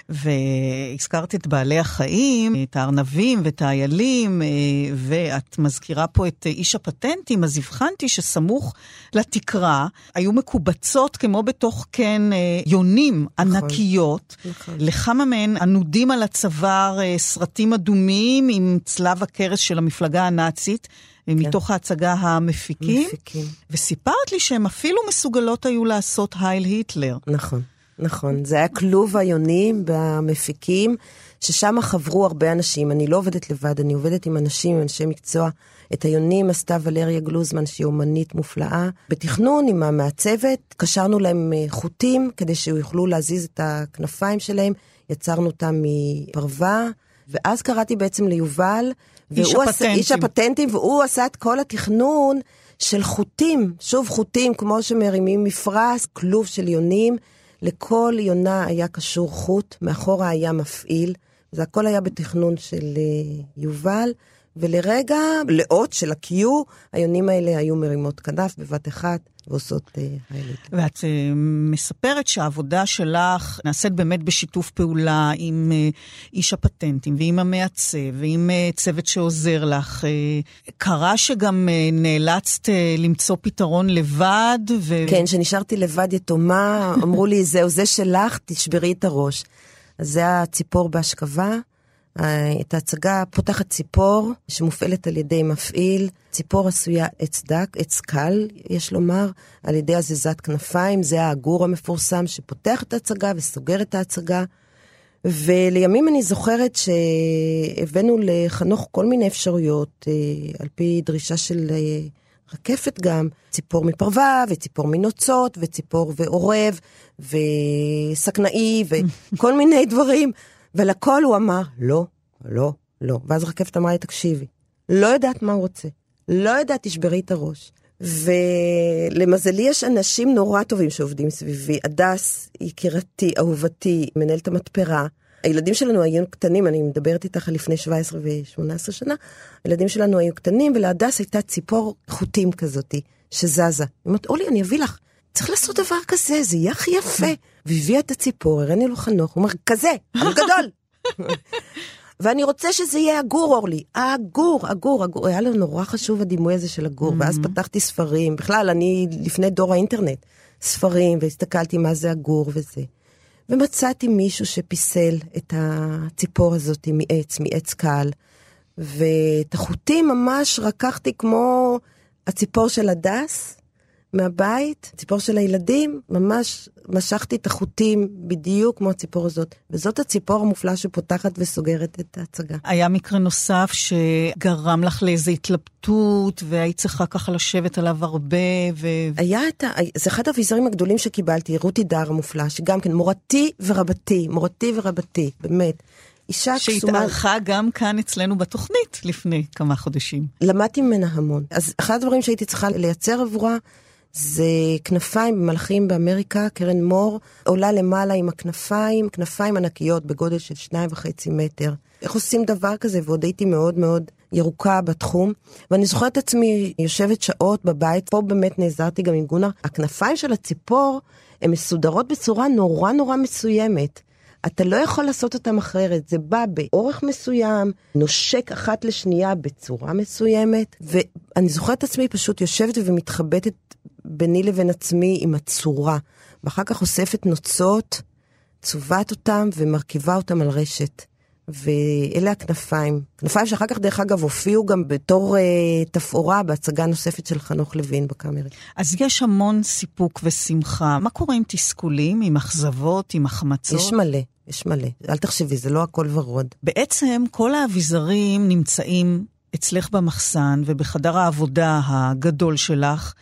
והזכרת את בעלי החיים, את הארנבים ואת האיילים, אה, ואת מזכירה פה את איש הפטנטים, אז הבחנתי שסמוך לתקרה היו מקובצות כמו בתוך קן אה, יונים נכון, ענקיות. נכון. לכמה מהן ענודים על הצוואר אה, סרטים אדומים עם צלב הקרס של המפלגה הנאצית. כן. מתוך ההצגה המפיקים. מפיקים. וסיפרת לי שהן אפילו מסוגלות היו לעשות הייל היטלר. נכון. נכון, זה היה כלוב היונים במפיקים, ששם חברו הרבה אנשים. אני לא עובדת לבד, אני עובדת עם אנשים, עם אנשי מקצוע. את היונים עשתה ולריה גלוזמן, שהיא אומנית מופלאה. בתכנון עם המעצבת, קשרנו להם אה, חוטים כדי שיוכלו להזיז את הכנפיים שלהם. יצרנו אותם מפרווה, ואז קראתי בעצם ליובל. איש הפטנטים. עשה, איש הפטנטים, והוא עשה את כל התכנון של חוטים. שוב, חוטים כמו שמרימים מפרש, כלוב של יונים. לכל יונה היה קשור חוט, מאחורה היה מפעיל, זה הכל היה בתכנון של uh, יובל, ולרגע, לאות של ה-Q, היונים האלה היו מרימות כנף בבת אחת. ועושות uh, היילית. ואת uh, מספרת שהעבודה שלך נעשית באמת בשיתוף פעולה עם uh, איש הפטנטים ועם המעצב ועם uh, צוות שעוזר לך. Uh, קרה שגם uh, נאלצת uh, למצוא פתרון לבד? ו... כן, שנשארתי לבד יתומה, אמרו לי, זהו, זה שלך, תשברי את הראש. אז זה הציפור בהשכבה. את ההצגה פותחת ציפור שמופעלת על ידי מפעיל, ציפור עשויה עץ דק, עץ קל, יש לומר, על ידי הזזת כנפיים, זה העגור המפורסם שפותח את ההצגה וסוגר את ההצגה. ולימים אני זוכרת שהבאנו לחנוך כל מיני אפשרויות, אה, על פי דרישה של אה, רקפת גם, ציפור מפרווה, וציפור מנוצות, וציפור ועורב, וסכנאי, וכל מיני דברים. ולכל הוא אמר, לא, לא, לא. ואז רקפת אמרה לי, תקשיבי, לא יודעת מה הוא רוצה. לא יודעת, תשברי את הראש. ולמזלי יש אנשים נורא טובים שעובדים סביבי. הדס, יקירתי, אהובתי, מנהלת המתפרה. הילדים שלנו היו קטנים, אני מדברת איתך לפני 17 ו-18 שנה, הילדים שלנו היו קטנים, ולהדס הייתה ציפור חוטים כזאתי, שזזה. היא אומרת, אורלי, אני אביא לך. צריך לעשות דבר כזה, זה יהיה הכי יפה. והביאה את הציפור, הראיני לו חנוך, הוא אומר, כזה, אני גדול. ואני רוצה שזה יהיה הגור, אורלי. הגור, הגור, הגור. היה לנו נורא חשוב הדימוי הזה של הגור, ואז פתחתי ספרים. בכלל, אני לפני דור האינטרנט. ספרים, והסתכלתי מה זה הגור וזה. ומצאתי מישהו שפיסל את הציפור הזאת מעץ, מעץ קל, ואת החוטים ממש רקחתי כמו הציפור של הדס, מהבית, ציפור של הילדים, ממש משכתי את החוטים בדיוק כמו הציפור הזאת. וזאת הציפור המופלאה שפותחת וסוגרת את ההצגה. היה מקרה נוסף שגרם לך לאיזו התלבטות, והיית צריכה ככה לשבת עליו הרבה, ו... היה את ה... זה אחד האביזרים הגדולים שקיבלתי, רותי דר המופלא, שגם כן מורתי ורבתי, מורתי ורבתי, באמת. אישה קסומה... שהתארחה גם כאן אצלנו בתוכנית לפני כמה חודשים. למדתי ממנה המון. אז אחד הדברים שהייתי צריכה לייצר עבורה זה כנפיים במלאכים באמריקה, קרן מור, עולה למעלה עם הכנפיים, כנפיים ענקיות בגודל של שניים וחצי מטר. איך עושים דבר כזה? ועוד הייתי מאוד מאוד ירוקה בתחום. ואני זוכרת את עצמי יושבת שעות בבית, פה באמת נעזרתי גם עם גונר. הכנפיים של הציפור הן מסודרות בצורה נורא נורא מסוימת. אתה לא יכול לעשות אותם אחרת, זה בא באורך מסוים, נושק אחת לשנייה בצורה מסוימת, ואני זוכרת את עצמי פשוט יושבת ומתחבטת ביני לבין עצמי עם הצורה, ואחר כך אוספת נוצות, צובעת אותם ומרכיבה אותם על רשת. ואלה הכנפיים. כנפיים שאחר כך, דרך אגב, הופיעו גם בתור אה, תפאורה בהצגה נוספת של חנוך לוין בקאמרי. אז יש המון סיפוק ושמחה. מה קורה עם תסכולים, עם אכזבות, עם החמצות? יש מלא, יש מלא. אל תחשבי, זה לא הכל ורוד. בעצם כל האביזרים נמצאים אצלך במחסן ובחדר העבודה הגדול שלך.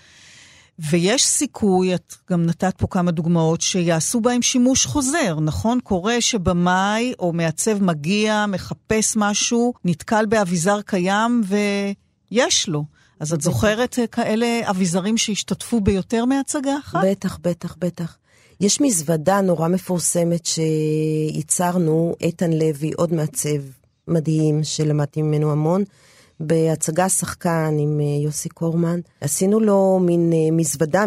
ויש סיכוי, את גם נתת פה כמה דוגמאות, שיעשו בהם שימוש חוזר, נכון? קורה שבמאי או מעצב מגיע, מחפש משהו, נתקל באביזר קיים ויש לו. אז את זוכרת אה, כאלה אביזרים שהשתתפו ביותר מהצגה אחת? בטח, בטח, בטח. יש מזוודה נורא מפורסמת שייצרנו, איתן לוי, עוד מעצב מדהים, שלמדתי ממנו המון. בהצגה שחקן עם אה, יוסי קורמן. עשינו לו מין אה, מזוודה,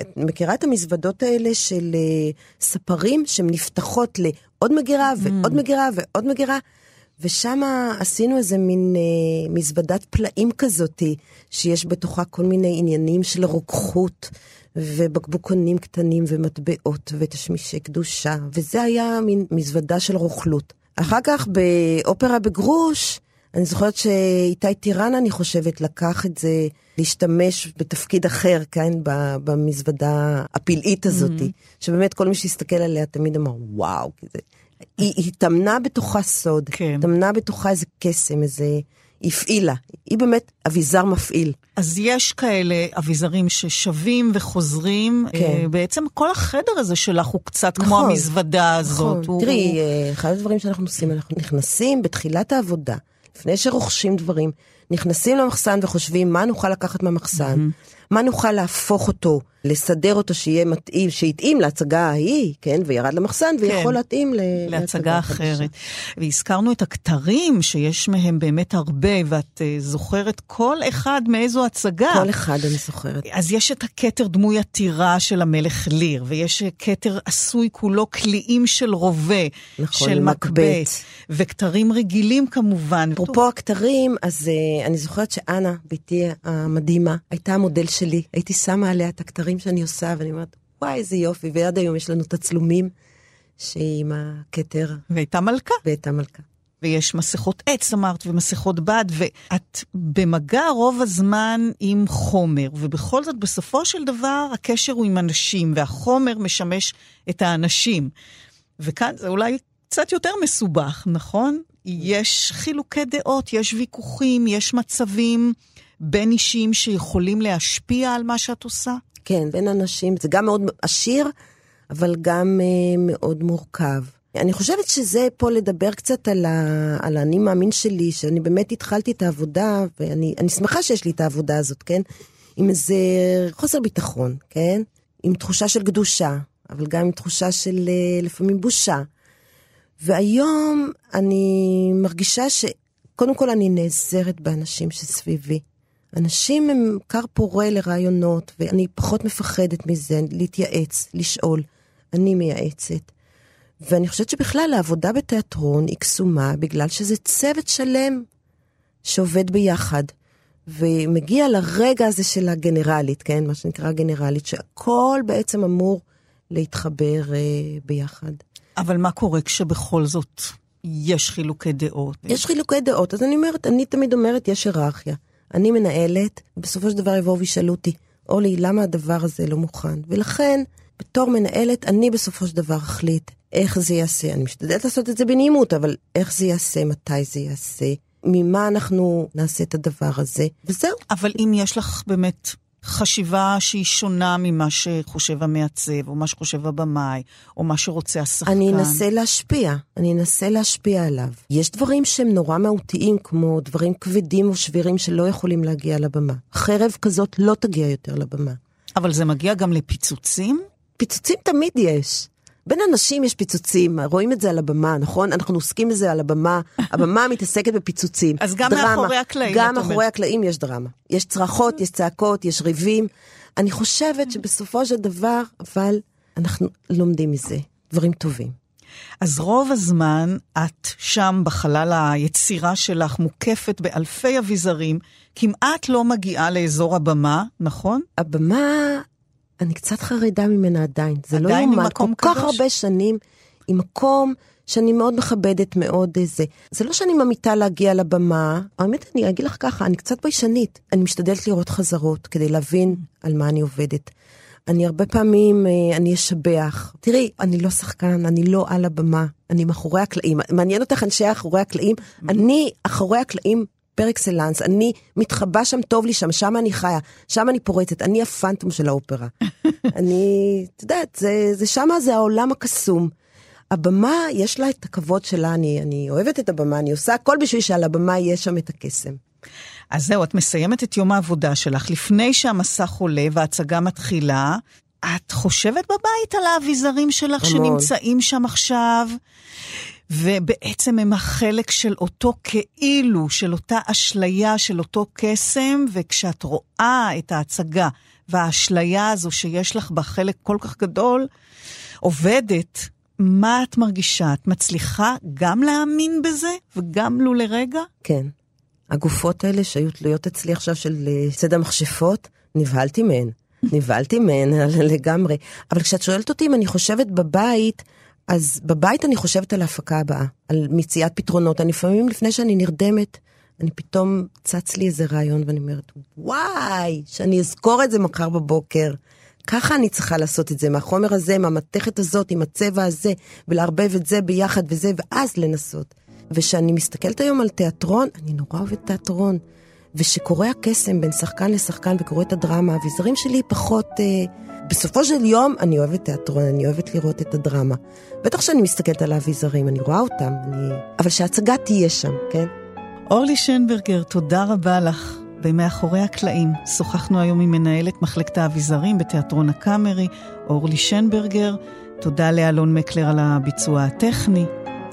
את מכירה את המזוודות האלה של אה, ספרים שהן נפתחות עוד מגירה ועוד מגירה ועוד מגירה. ושם עשינו איזה מין אה, מזוודת פלאים כזאתי, שיש בתוכה כל מיני עניינים של רוקחות, ובקבוקונים קטנים ומטבעות ותשמישי קדושה, וזה היה מין מזוודה של רוכלות. אחר כך באופרה בגרוש, אני זוכרת שאיתי טירן, אני חושבת, לקח את זה להשתמש בתפקיד אחר, כן, במזוודה הפלאית הזאת, mm-hmm. שבאמת כל מי שהסתכל עליה תמיד אמר, וואו, כזה. היא, היא טמנה בתוכה סוד, כן. טמנה בתוכה איזה קסם, איזה... הפעילה. היא באמת אביזר מפעיל. אז יש כאלה אביזרים ששבים וחוזרים. כן. אה, בעצם כל החדר הזה שלך הוא קצת נכון, כמו המזוודה הזאת. נכון. הוא... תראי, הוא... אחד הדברים שאנחנו עושים, אנחנו נכנסים בתחילת העבודה, לפני שרוכשים דברים, נכנסים למחסן וחושבים מה נוכל לקחת מהמחסן, mm-hmm. מה נוכל להפוך אותו, לסדר אותו שיהיה מתאים, שיתאים להצגה ההיא, כן, וירד למחסן, כן. ויכול להתאים ל... להצגה אחרת. והזכרנו את הכתרים, שיש מהם באמת הרבה, ואת uh, זוכרת כל אחד מאיזו הצגה. כל אחד אני זוכרת. אז יש את הכתר דמוי עתירה של המלך ליר, ויש כתר עשוי כולו קליעים של רובה, נכון, של מקבט, וכתרים רגילים כמובן. אפרופו הכתרים, אז uh, אני זוכרת שאנה, בתי המדהימה, הייתה המודל שלי. הייתי שמה עליה את הכתרים שאני עושה, ואני אומרת, וואי, איזה יופי, ועד היום יש לנו תצלומים שהיא עם הכתר. והייתה מלכה. והייתה מלכה. ויש מסכות עץ, אמרת, ומסכות בד, ואת במגע רוב הזמן עם חומר, ובכל זאת, בסופו של דבר, הקשר הוא עם אנשים, והחומר משמש את האנשים. וכאן זה אולי קצת יותר מסובך, נכון? יש חילוקי דעות, יש ויכוחים, יש מצבים בין אישיים שיכולים להשפיע על מה שאת עושה? כן, בין אנשים, זה גם מאוד עשיר, אבל גם uh, מאוד מורכב. אני חושבת שזה פה לדבר קצת על, על האני מאמין שלי, שאני באמת התחלתי את העבודה, ואני שמחה שיש לי את העבודה הזאת, כן? עם איזה חוסר ביטחון, כן? עם תחושה של קדושה, אבל גם עם תחושה של uh, לפעמים בושה. והיום אני מרגישה שקודם כל אני נעזרת באנשים שסביבי. אנשים הם כר פורה לרעיונות, ואני פחות מפחדת מזה, להתייעץ, לשאול. אני מייעצת. ואני חושבת שבכלל העבודה בתיאטרון היא קסומה, בגלל שזה צוות שלם שעובד ביחד. ומגיע לרגע הזה של הגנרלית, כן? מה שנקרא גנרלית, שהכל בעצם אמור להתחבר אה, ביחד. אבל מה קורה כשבכל זאת יש חילוקי דעות? יש חילוקי דעות, אז אני אומרת, אני תמיד אומרת, יש היררכיה. אני מנהלת, ובסופו של דבר יבואו וישאלו אותי, אורלי, למה הדבר הזה לא מוכן? ולכן, בתור מנהלת, אני בסופו של דבר אחליט איך זה ייעשה. אני משתדלת לעשות את זה בנעימות, אבל איך זה ייעשה, מתי זה ייעשה, ממה אנחנו נעשה את הדבר הזה, וזהו. אבל אם יש לך באמת חשיבה שהיא שונה ממה שחושב המעצב, או מה שחושב הבמאי, או מה שרוצה השחקן. אני אנסה להשפיע, אני אנסה להשפיע עליו. יש דברים שהם נורא מהותיים, כמו דברים כבדים או שבירים שלא יכולים להגיע לבמה. חרב כזאת לא תגיע יותר לבמה. אבל זה מגיע גם לפיצוצים? פיצוצים תמיד יש. בין אנשים יש פיצוצים, רואים את זה על הבמה, נכון? אנחנו עוסקים בזה על הבמה, הבמה מתעסקת בפיצוצים. אז גם דרמה, מאחורי הקלעים, גם מאחורי הקלעים יש דרמה. יש צרחות, יש צעקות, יש ריבים. אני חושבת שבסופו של דבר, אבל אנחנו לומדים מזה דברים טובים. אז רוב הזמן את שם בחלל היצירה שלך מוקפת באלפי אביזרים, כמעט לא מגיעה לאזור הבמה, נכון? הבמה אני קצת חרדה ממנה עדיין. זה לא יאומן, כל קדוש. כך הרבה שנים, עם מקום שאני מאוד מכבדת, מאוד זה. זה לא שאני ממיתה להגיע לבמה, האמת, אני אגיד לך ככה, אני קצת ביישנית. אני משתדלת לראות חזרות כדי להבין על מה אני עובדת. אני הרבה פעמים, אה, אני אשבח. תראי, אני לא שחקן, אני לא על הבמה, אני מאחורי הקלעים. מעניין אותך אנשי אחורי הקלעים? אני אחורי הקלעים פר אקסלנס, אני מתחבא שם, טוב לי שם, שם אני חיה, שם אני פורצת, אני הפנטום של האופרה. אני, את יודעת, זה, זה שמה זה העולם הקסום. הבמה, יש לה את הכבוד שלה, אני, אני אוהבת את הבמה, אני עושה הכל בשביל שעל הבמה יהיה שם את הקסם. אז זהו, את מסיימת את יום העבודה שלך. לפני שהמסך עולה וההצגה מתחילה, את חושבת בבית על האביזרים שלך המון. שנמצאים שם עכשיו? ובעצם הם החלק של אותו כאילו, של אותה אשליה, של אותו קסם, וכשאת רואה את ההצגה והאשליה הזו שיש לך בה חלק כל כך גדול, עובדת, מה את מרגישה? את מצליחה גם להאמין בזה וגם לו לרגע? כן. הגופות האלה שהיו תלויות אצלי עכשיו של אה, ציד המכשפות, נבהלתי מהן. נבהלתי מהן לגמרי. אבל כשאת שואלת אותי אם אני חושבת בבית, אז בבית אני חושבת על ההפקה הבאה, על מציאת פתרונות. אני לפעמים לפני שאני נרדמת, אני פתאום צץ לי איזה רעיון ואני אומרת, וואי, שאני אזכור את זה מחר בבוקר. ככה אני צריכה לעשות את זה, מהחומר הזה, מהמתכת הזאת, עם הצבע הזה, ולערבב את זה ביחד וזה, ואז לנסות. וכשאני מסתכלת היום על תיאטרון, אני נורא אוהבת תיאטרון. ושקורה הקסם בין שחקן לשחקן וקורה את הדרמה, האביזרים שלי פחות... אה, בסופו של יום אני אוהבת תיאטרון, אני אוהבת לראות את הדרמה. בטח שאני מסתכלת על האביזרים, אני רואה אותם, אני... אבל שההצגה תהיה שם, כן? אורלי שנברגר, תודה רבה לך. במאחורי הקלעים שוחחנו היום עם מנהלת מחלקת האביזרים בתיאטרון הקאמרי, אורלי שנברגר. תודה לאלון מקלר על הביצוע הטכני.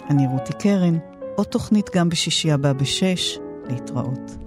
אני רותי קרן. עוד תוכנית גם בשישי הבא בשש. להתראות.